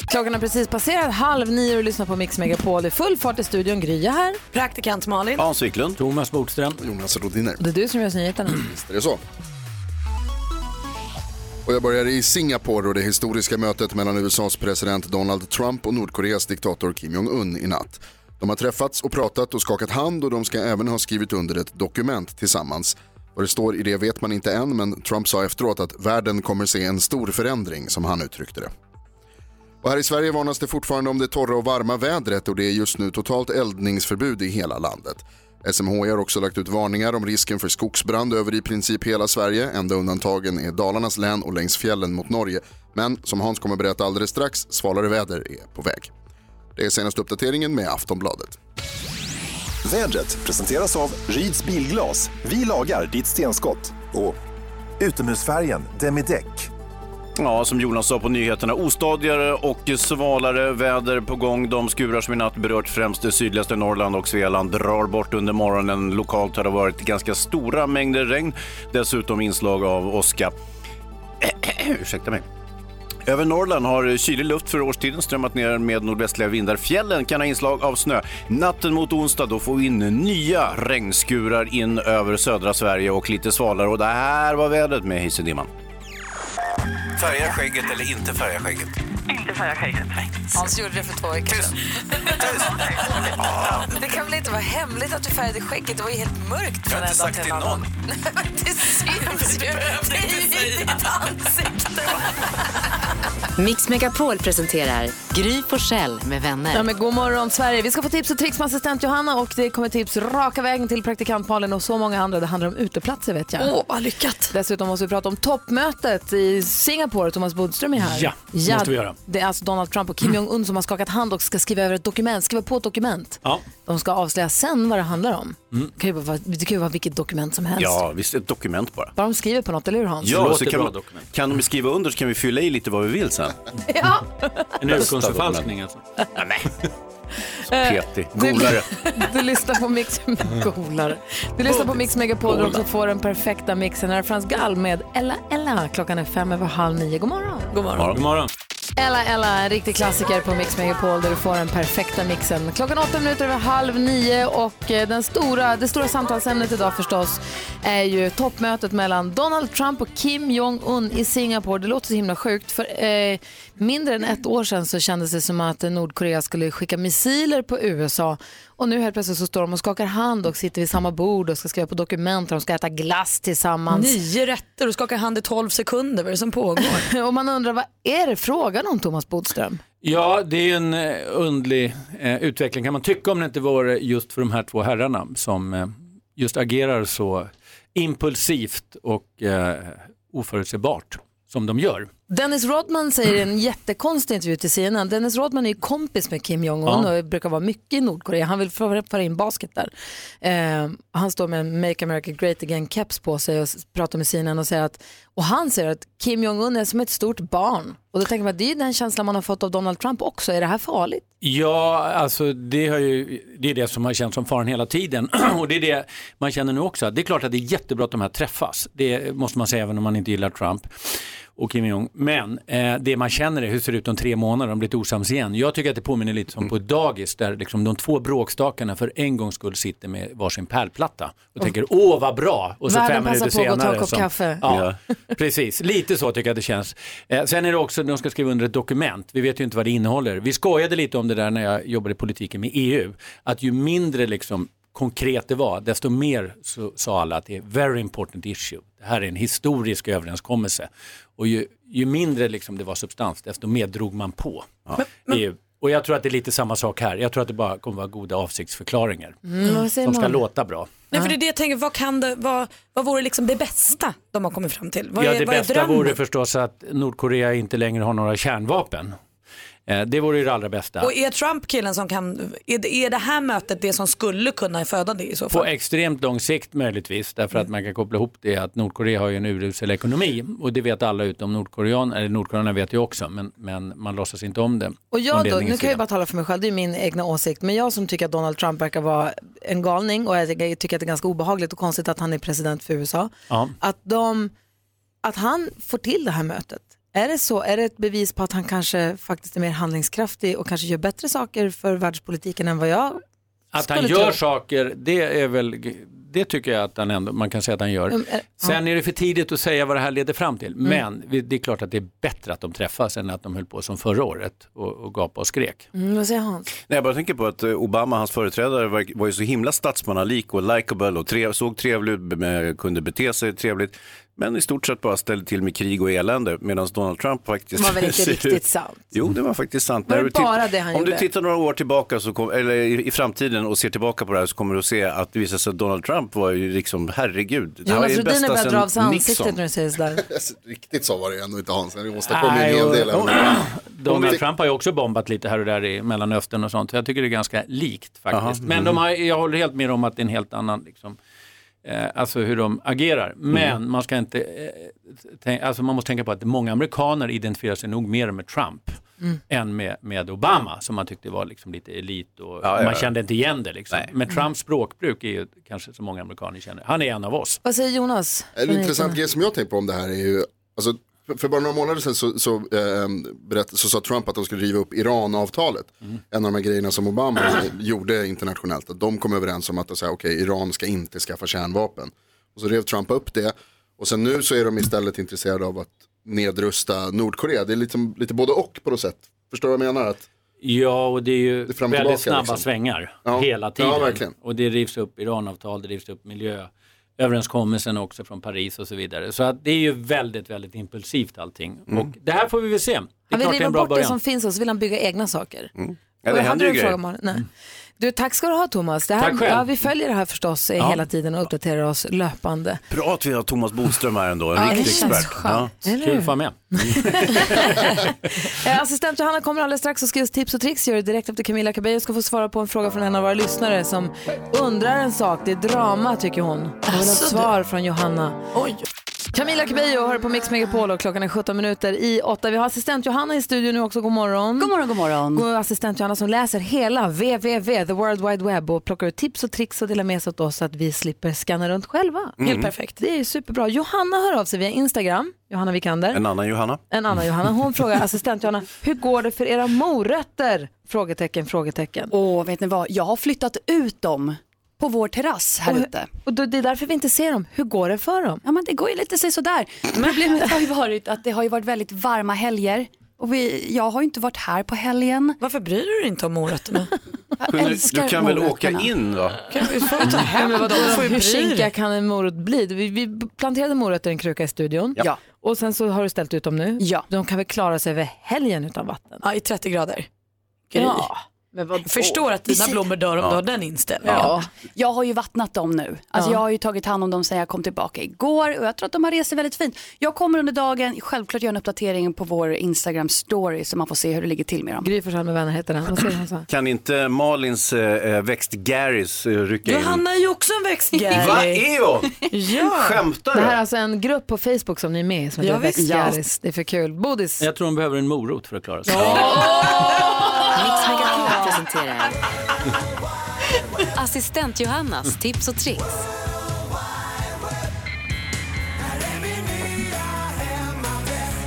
Klockan har precis passerat halv nio och lyssnar på Mix Megapol. Det är full fart i studion. Grya här. Praktikant Malin. Hans Wiklund. Thomas Bodström. Jonas Rodiner. Det är du som gör nyheterna. Visst är det så. Och jag börjar i Singapore och det historiska mötet mellan USAs president Donald Trump och Nordkoreas diktator Kim Jong-Un i natt. De har träffats och pratat och skakat hand och de ska även ha skrivit under ett dokument tillsammans. Vad det står i det vet man inte än men Trump sa efteråt att världen kommer se en stor förändring som han uttryckte det. Och här i Sverige varnas det fortfarande om det torra och varma vädret och det är just nu totalt eldningsförbud i hela landet. SMHI har också lagt ut varningar om risken för skogsbrand över i princip hela Sverige. Enda undantagen är Dalarnas län och längs fjällen mot Norge. Men som Hans kommer berätta alldeles strax, svalare väder är på väg. Det är senaste uppdateringen med Aftonbladet. Vädret presenteras av Ryds Bilglas. Vi lagar ditt stenskott. Och utomhusfärgen Demideck. Ja, som Jonas sa på nyheterna, ostadigare och svalare väder på gång. De skurar som i natt berört främst det sydligaste Norrland och Svealand drar bort under morgonen. Lokalt har det varit ganska stora mängder regn. Dessutom inslag av åska. (clears throat) Ursäkta mig. Över Norrland har kylig luft för årstiden strömmat ner med nordvästliga vindar. Fjällen kan ha inslag av snö. Natten mot onsdag då får vi in nya regnskurar in över södra Sverige och lite svalare. Och det här var vädret med Hayes Dimman. Färga skägget eller inte färga skägget? Inte färga skägget. Hans gjorde det för två veckor sedan. Det kan väl inte vara hemligt att du färgade skägget? Det var ju helt mörkt från en dag till en annan. (laughs) Det syns ju. (laughs) Det är ju i ditt ansikte. Mix Megapol presenterar Gry Forssell med vänner. Ja, men god morgon Sverige. Vi ska få tips och tricks med assistent Johanna och det kommer tips raka vägen till praktikant Malin och så många andra. Det handlar om uteplatser vet jag. Åh, vad lyckat. Dessutom måste vi prata om toppmötet i Singapore. Thomas Bodström är här. Ja, det måste vi göra. Det är alltså Donald Trump och Kim Jong-Un som har skakat hand och ska skriva över ett dokument, skriva på ett dokument. Ja. De ska avslöja sen vad det handlar om. Mm. Det kan ju vara, det kan ju vara vilket dokument som helst. Ja, visst ett dokument bara. Bara de skriver på något, eller hur Hans? Ja, så kan, man, dokument. kan de skriva under så kan vi fylla i lite vad vi vill sen. (laughs) Ja. En urkundsförfalskning alltså. (laughs) Petig. Du, Golare. (laughs) du lyssnar på Mix Golare. Du lyssnar på Mix Megapol och också får den perfekta mixen. Här är Frans Gall med Ella Ella. Klockan är fem över halv nio. God morgon. God morgon. God morgon. Ella Ella, en riktig klassiker på Mix Megapol där du får den perfekta mixen. Klockan åtta minuter över halv nio och eh, den stora, det stora samtalsämnet idag förstås är ju toppmötet mellan Donald Trump och Kim Jong-Un i Singapore. Det låter så himla sjukt för eh, mindre än ett år sedan så kändes det som att Nordkorea skulle skicka missiler på USA och nu helt plötsligt så står de och skakar hand och sitter vid samma bord och ska skriva på dokument och de ska äta glass tillsammans. Nio rätter och skaka hand i 12 sekunder. Vad är det som pågår? (laughs) och man undrar vad är det frågan om Thomas Bodström? Ja, det är ju en eh, underlig eh, utveckling kan man tycka om det inte vore just för de här två herrarna som eh, just agerar så impulsivt och eh, oförutsägbart som de gör. Dennis Rodman säger i en jättekonstig intervju till CNN, Dennis Rodman är ju kompis med Kim Jong-Un Ja. och brukar vara mycket i Nordkorea. Han vill föra in basket där. Eh, han står med en Make America Great Again-keps på sig och pratar med CNN och säger att, och han säger att Kim Jong-Un är som ett stort barn. Och då tänker man, det är ju den känslan man har fått av Donald Trump också. Är det här farligt? Ja, alltså det, har ju, det är det som har känts som faran hela tiden (clears throat) och det är det man känner nu också. Det är klart att det är jättebra att de här träffas. Det måste man säga även om man inte gillar Trump och Kim Jong. Men eh, det man känner är hur ser det ut om tre månader, de blir osams igen. Jag tycker att det påminner lite som på ett dagis där liksom de två bråkstakarna för en gångs skull sitter med varsin pärlplatta och tänker åh vad bra. Och så Världen fem minuter passar på att ta en senare. kopp som- kaffe. Ja, (laughs) precis. Lite så tycker jag det känns. Eh, sen är det också, de ska skriva under ett dokument. Vi vet ju inte vad det innehåller. Vi skojade lite om det där när jag jobbade i politiken med EU. Att ju mindre liksom konkret det var, desto mer så sa alla att det är very important issue. Det här är en historisk överenskommelse. Och ju, ju mindre liksom det var substans, desto mer drog man på EU. Och jag tror att det är lite samma sak här. Jag tror att det bara kommer vara goda avsiktsförklaringar. Mm, som ska låta bra. Nej, för det är det jag tänker, vad, kan det, vad, vad vore liksom det bästa de har kommit fram till? Vad ja, är, det vad är bästa drömmen? vore förstås att Nordkorea inte längre har några kärnvapen. Eh, det vore ju det allra bästa. Och är Trump killen som kan, är det, är det här mötet det som skulle kunna föda det i så På fall? extremt lång sikt möjligtvis, därför att man kan koppla ihop det att Nordkorea har ju en urusel ekonomi och det vet alla utom Nordkorean, eller Nordkoreanerna vet ju också, men, men man låtsas inte om det. Och jag då, nu kan jag sida. bara tala för mig själv, det är min egna åsikt, men jag som tycker att Donald Trump verkar vara en galning och jag tycker att det är ganska obehagligt och konstigt att han är president för USA, Ja. att, de, att han får till det här mötet. Är det så? Är det ett bevis på att han kanske faktiskt är mer handlingskraftig och kanske gör bättre saker för världspolitiken än vad jag Att han gör tro? saker, det är väl, det tycker jag att han ändå, man kan säga att han gör. Mm, eh, Sen är det för tidigt att säga vad det här leder fram till. Mm. Men det är klart att det är bättre att de träffas än att de höll på som förra året och, och gapade och skrek. Mm, vad säger Hans? Nej, jag bara tänker på att eh, Obama, hans företrädare, var, var ju så himla statsmannalik och likable och tre, såg trevlig ut, med- kunde bete sig trevligt. Men i stort sett bara ställde till med krig och elände medan Donald Trump faktiskt... Det var väl inte (laughs) riktigt sant? Jo, det var faktiskt sant. Var det bara det han Om gjorde? du tittar några år tillbaka, så kom, eller i, framtiden och ser tillbaka på det här så kommer du att se att det visar sig att Donald Trump var ju liksom, herregud. det här Jonas är bästa sedan dra av sig Nixon. ansiktet när du säger sådär. (laughs) Riktigt så var det ändå inte Hans. Han åstadkom en hel del. Donald Trump har ju också bombat lite här och där i Mellanöstern och sånt. Så jag tycker det är ganska likt faktiskt. Aha, Men mm. de har, jag håller helt med om att det är en helt annan, liksom, eh, alltså hur de agerar. Men Mm. man ska inte, eh, tänk, alltså man måste tänka på att många amerikaner identifierar sig nog mer med Trump Mm. än med, med Obama som man tyckte var liksom lite elit och Ja, ja, man ja. kände inte igen det. Liksom. Men Trumps språkbruk är ju kanske så många amerikaner känner. Han är en av oss. Vad säger Jonas? En intressant grej som jag tänkt på om det här är ju, alltså, för- bara några månader sedan så, så, eh, berätt, så sa Trump att de skulle riva upp Iran-avtalet. En av de här grejerna som Obama (clears throat) gjorde internationellt, att de kom överens om att säga, okej, Iran ska inte skaffa kärnvapen. Och så rev Trump upp det och sen nu så är de istället intresserade av att nedrusta Nordkorea. Det är lite, lite både och på något sätt. Förstår du vad jag menar? Att, Ja, och det är ju är fram och väldigt tillbaka, snabba liksom. svängar Ja. hela tiden. Ja, verkligen. Och det rivs upp Iranavtal, det rivs upp miljööverenskommelsen också från Paris och så vidare. Så att det är ju väldigt, väldigt impulsivt allting. Mm. Och det här får vi väl se. Det är Han vill det riva bort det början. som finns och så vill han bygga egna saker. Ja, Och det händer du ju fråga, grejer. Du, tack ska du ha Thomas. Det här, Tack själv. ja, vi följer det här förstås Ja. hela tiden och uppdaterar oss löpande. Bra att vi har Thomas Bodström här ändå, en Ja, det riktig expert. skönt. Eller Kul att vara med. (laughs) Eh, Assistent Johanna kommer alldeles strax och ska ge oss tips och tricks. Gör det direkt efter Camilla Cabello ska få svara på en fråga från en av våra lyssnare som undrar en sak. Det är drama tycker hon. Hon vill ha svar från Johanna. Oj. Camilla Cabello hör på Mix Megapol och klockan är 17 minuter i 8. Vi har assistent Johanna i studion nu också. God morgon. God morgon, god morgon. God assistent Johanna som läser hela www, the world wide web och plockar ut tips och tricks och delar med sig åt oss så att vi slipper scanna runt själva. Mm. Helt perfekt. Det är superbra. Johanna hör av sig via Instagram. Johanna Vikander. En annan Johanna. En annan Johanna. Hon frågar assistent Johanna, hur går det för era morötter? Frågetecken, frågetecken. Åh, vet ni vad? Jag har flyttat ut dem på vår terrass här Och- ute. Och då, det är därför vi inte ser dem. Hur går det för dem? Ja, men det går ju lite sig sådär. Problemet (laughs) har ju varit att det har ju varit väldigt varma helger. Och vi, jag har ju inte varit här på helgen. Varför bryr du dig inte om morötterna? (laughs) Jag du, älskar du kan väl åka in va? Men vadå, Du får ju hur bry dig. kinkiga kan en morot bli? Vi, vi planterade morötter i en kruka i studion. Ja. Och sen så har du ställt ut dem nu. Ja. De kan väl klara sig över helgen utan vatten? Ja, i 30 grader. Gry. Ja. Men vad, Förstår att dina blommor dör om Ja. du har den inställningen. Ja. Jag har ju vattnat dem nu. Alltså Ja. Jag har ju tagit hand om dem sedan jag kom tillbaka igår och jag tror att de har rest sig väldigt fint. Jag kommer under dagen självklart göra en uppdatering på vår Instagram story så man får se hur det ligger till med dem. Gry Forssell med vänner heter den. Kan inte Malins eh, växt Garys eh, rycka in? Johanna är ju också en växtgäri. Vad är hon? Ja. Skämtar Det du? här är alltså en grupp på Facebook som ni är med i som Ja, heter visst. Växtgäris. Det är för kul. Bodis. Jag tror hon behöver en morot för att klara sig. (laughs) Presenterar Assistent Johannas tips och tricks.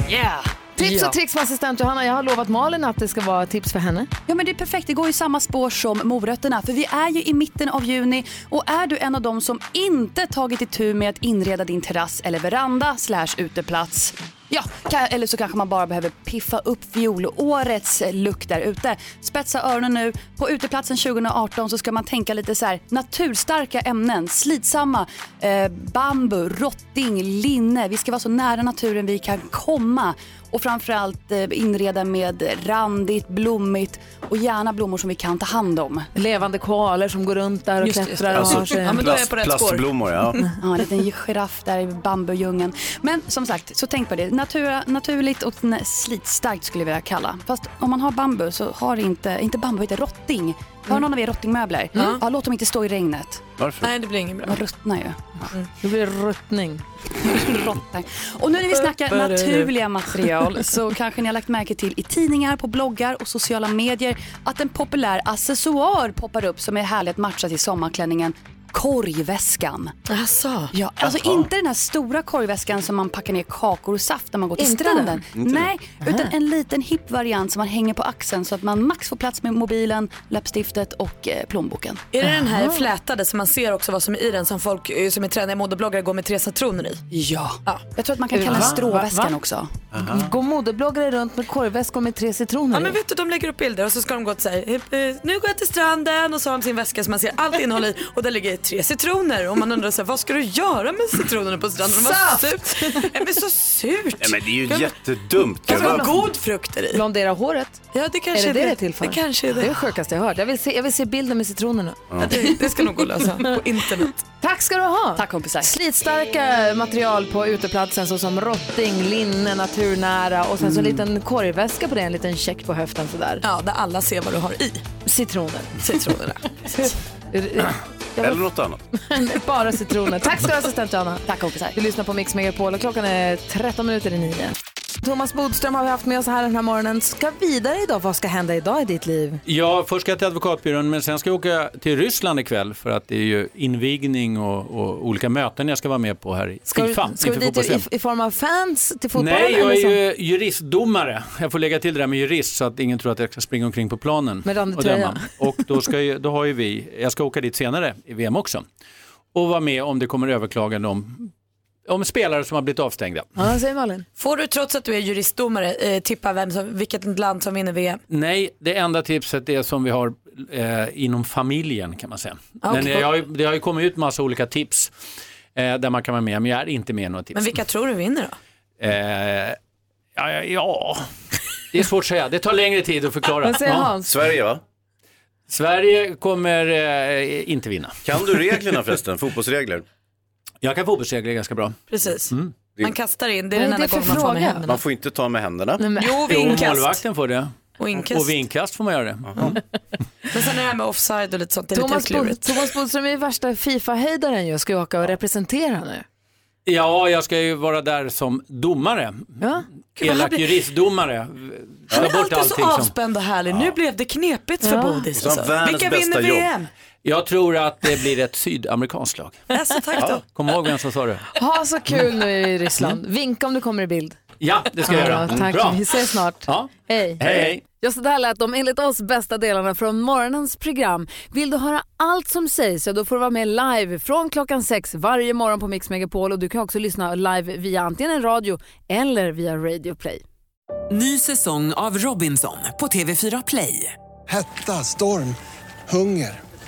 Yeah. Tips och tricks med assistent Johanna. Jag har lovat Malin att det ska vara tips för henne. Ja men det är perfekt, det går i samma spår som morötterna för vi är ju i mitten av juni och är du en av dem som inte tagit itu med att inreda din terrass eller veranda slash uteplats Ja, eller så kanske man bara behöver piffa upp fjolårets look där ute. Spetsa öronen nu. På uteplatsen 2018 så ska man tänka lite så här naturstarka ämnen, slitsamma, eh, bambu, rotting, linne. Vi ska vara så nära naturen vi kan komma och framförallt eh, inreda med randigt, blommigt och gärna blommor som vi kan ta hand om. Levande koalor som går runt där och Just klättrar just det. och. Ja, men då är jag på rätt spår. Plastblommor, ja. (laughs) Ja, en liten giraff där i bambudjungeln. Men som sagt, så tänk på det. Natura, naturligt och slitstarkt skulle jag vilja kalla. Fast om man har bambu så har inte, inte bambu, utan rotting. Har någon av er rottingmöbler? Mm. Ja, låt dem inte stå i regnet. Varför? Nej, det blir inget bra. De ruttnar ju. Det blir ruttning. (laughs) Råttor. Och nu när vi snackar naturliga material så kanske ni har lagt märke till i tidningar, på bloggar och sociala medier att en populär accessoar poppar upp som är härlig att matcha till sommarklänningen korgväskan. Asså. Ja, alltså Jaha. inte den här stora korgväskan som man packar ner kakor och saft när man går till Inte stranden. den? Inte Nej, den? utan en liten hipp variant som man hänger på axeln så att man max får plats med mobilen, läppstiftet och eh, plånboken. Är det den här flätade som man ser också vad som är i den som folk eh, som är trendiga modebloggare går med tre citroner i? Ja. Jag tror att man kan kalla den stråväskan Va? Va? också. Går modebloggare runt med korvväskor med tre citroner Ja i? men vet du, de lägger upp bilder och så ska de gå sig. "Eh, eh, Nu går jag till stranden och så har de sin väska som man ser allt innehåll i och där ligger tre citroner och man undrar så här, vad ska du göra med citronerna på stranden? Saft! surt. Nej men så surt. Ja, men det är ju Kan- jättedumt. Kan det bara- vara god frukt i? Blondera håret? Ja det kanske är det det det. det är till för? Det kanske är det. Det är det sjukaste jag hört. Jag vill se, jag vill se bilden med citronerna. Ja, det, det ska nog gå att lösa på (laughs) internet. Tack ska du ha. Tack kompisar. Slitstarka material på uteplatsen såsom rotting, linne, naturnära och sen så en liten korgväska på det, en liten check på höften sådär. Ja, där alla ser vad du har i. Citroner. Citronerna. (laughs) Eller något annat. (laughs) Bara citroner. Tack ska du ha assistent Johanna. Tack kompisar. Du lyssnar på Mix Megapol och klockan är 13 minuter i nio. Thomas Bodström har vi haft med oss här den här morgonen. Ska vidare idag. Vad ska hända idag i ditt liv? Ja, först ska jag till advokatbyrån men sen ska jag åka till Ryssland ikväll för att det är ju invigning och, och olika möten jag ska vara med på här i Ska FIFA. du, ska du dit i, i form av fans till fotbollen? Nej, jag är ju juristdomare. Jag får lägga till det där med jurist så att ingen tror att jag ska springa omkring på planen. Med och döma. Och då, ska ju, då har ju vi, jag ska åka dit senare i VM också. Och vara med om det kommer överklagande om, om spelare som har blivit avstängda. Ja, säger Malin. Får du trots att du är juristdomare eh, tippa vem som, vilket land som vinner VM? Nej, det enda tipset är som vi har eh, inom familjen kan man säga. Ah, Men jag har, det har ju kommit ut massa olika tips eh, där man kan vara med, men jag är inte med i några tips. Men vilka tror du vinner då? Eh, ja, ja, ja, det är svårt att säga. Det tar längre tid att förklara. Vad säger Ja. Hans? Sverige va? Sverige kommer eh, inte vinna. Kan du reglerna förresten? Fotbollsregler? Jag kan fotbollsregler ganska bra. Precis. Mm. Man kastar in, det är den det enda gången man får med händerna. Man får inte ta med händerna. Jo, Jo, vid inkast. målvakten får det. Och inkast. Och vid inkast får man göra det. Ja. Men sen är det här med offside och lite sånt, det är Thomas, lite klurigt. Thomas Bodström är värsta Fifa-höjdaren ju. Ska ju åka och representera nu. ja, jag ska ju vara där som domare. Ja. Elak juristdomare. Han är alltid så avspänd och härlig. Nu blev det knepigt för Ja. Bodis. Alltså. Vilka vinner bästa jobb. Jag tror att det blir ett sydamerikanskt lag. (laughs) Alltså, tack då. Kom ihåg vem som sa det. Ha så kul nu i Ryssland. Vinka om du kommer i bild. Ja, det ska jag göra. Ja, tack. Bra. Vi ses snart. Ja. Hej. Hej, hej. Ja, så där lät de enligt oss bästa delarna från morgonens program. Vill du höra allt som sägs så då får du vara med live från klockan sex varje morgon på Mix Megapol och du kan också lyssna live via antingen en radio eller via Radio Play. Ny säsong av Robinson på TV4 Play. Hetta, storm, hunger.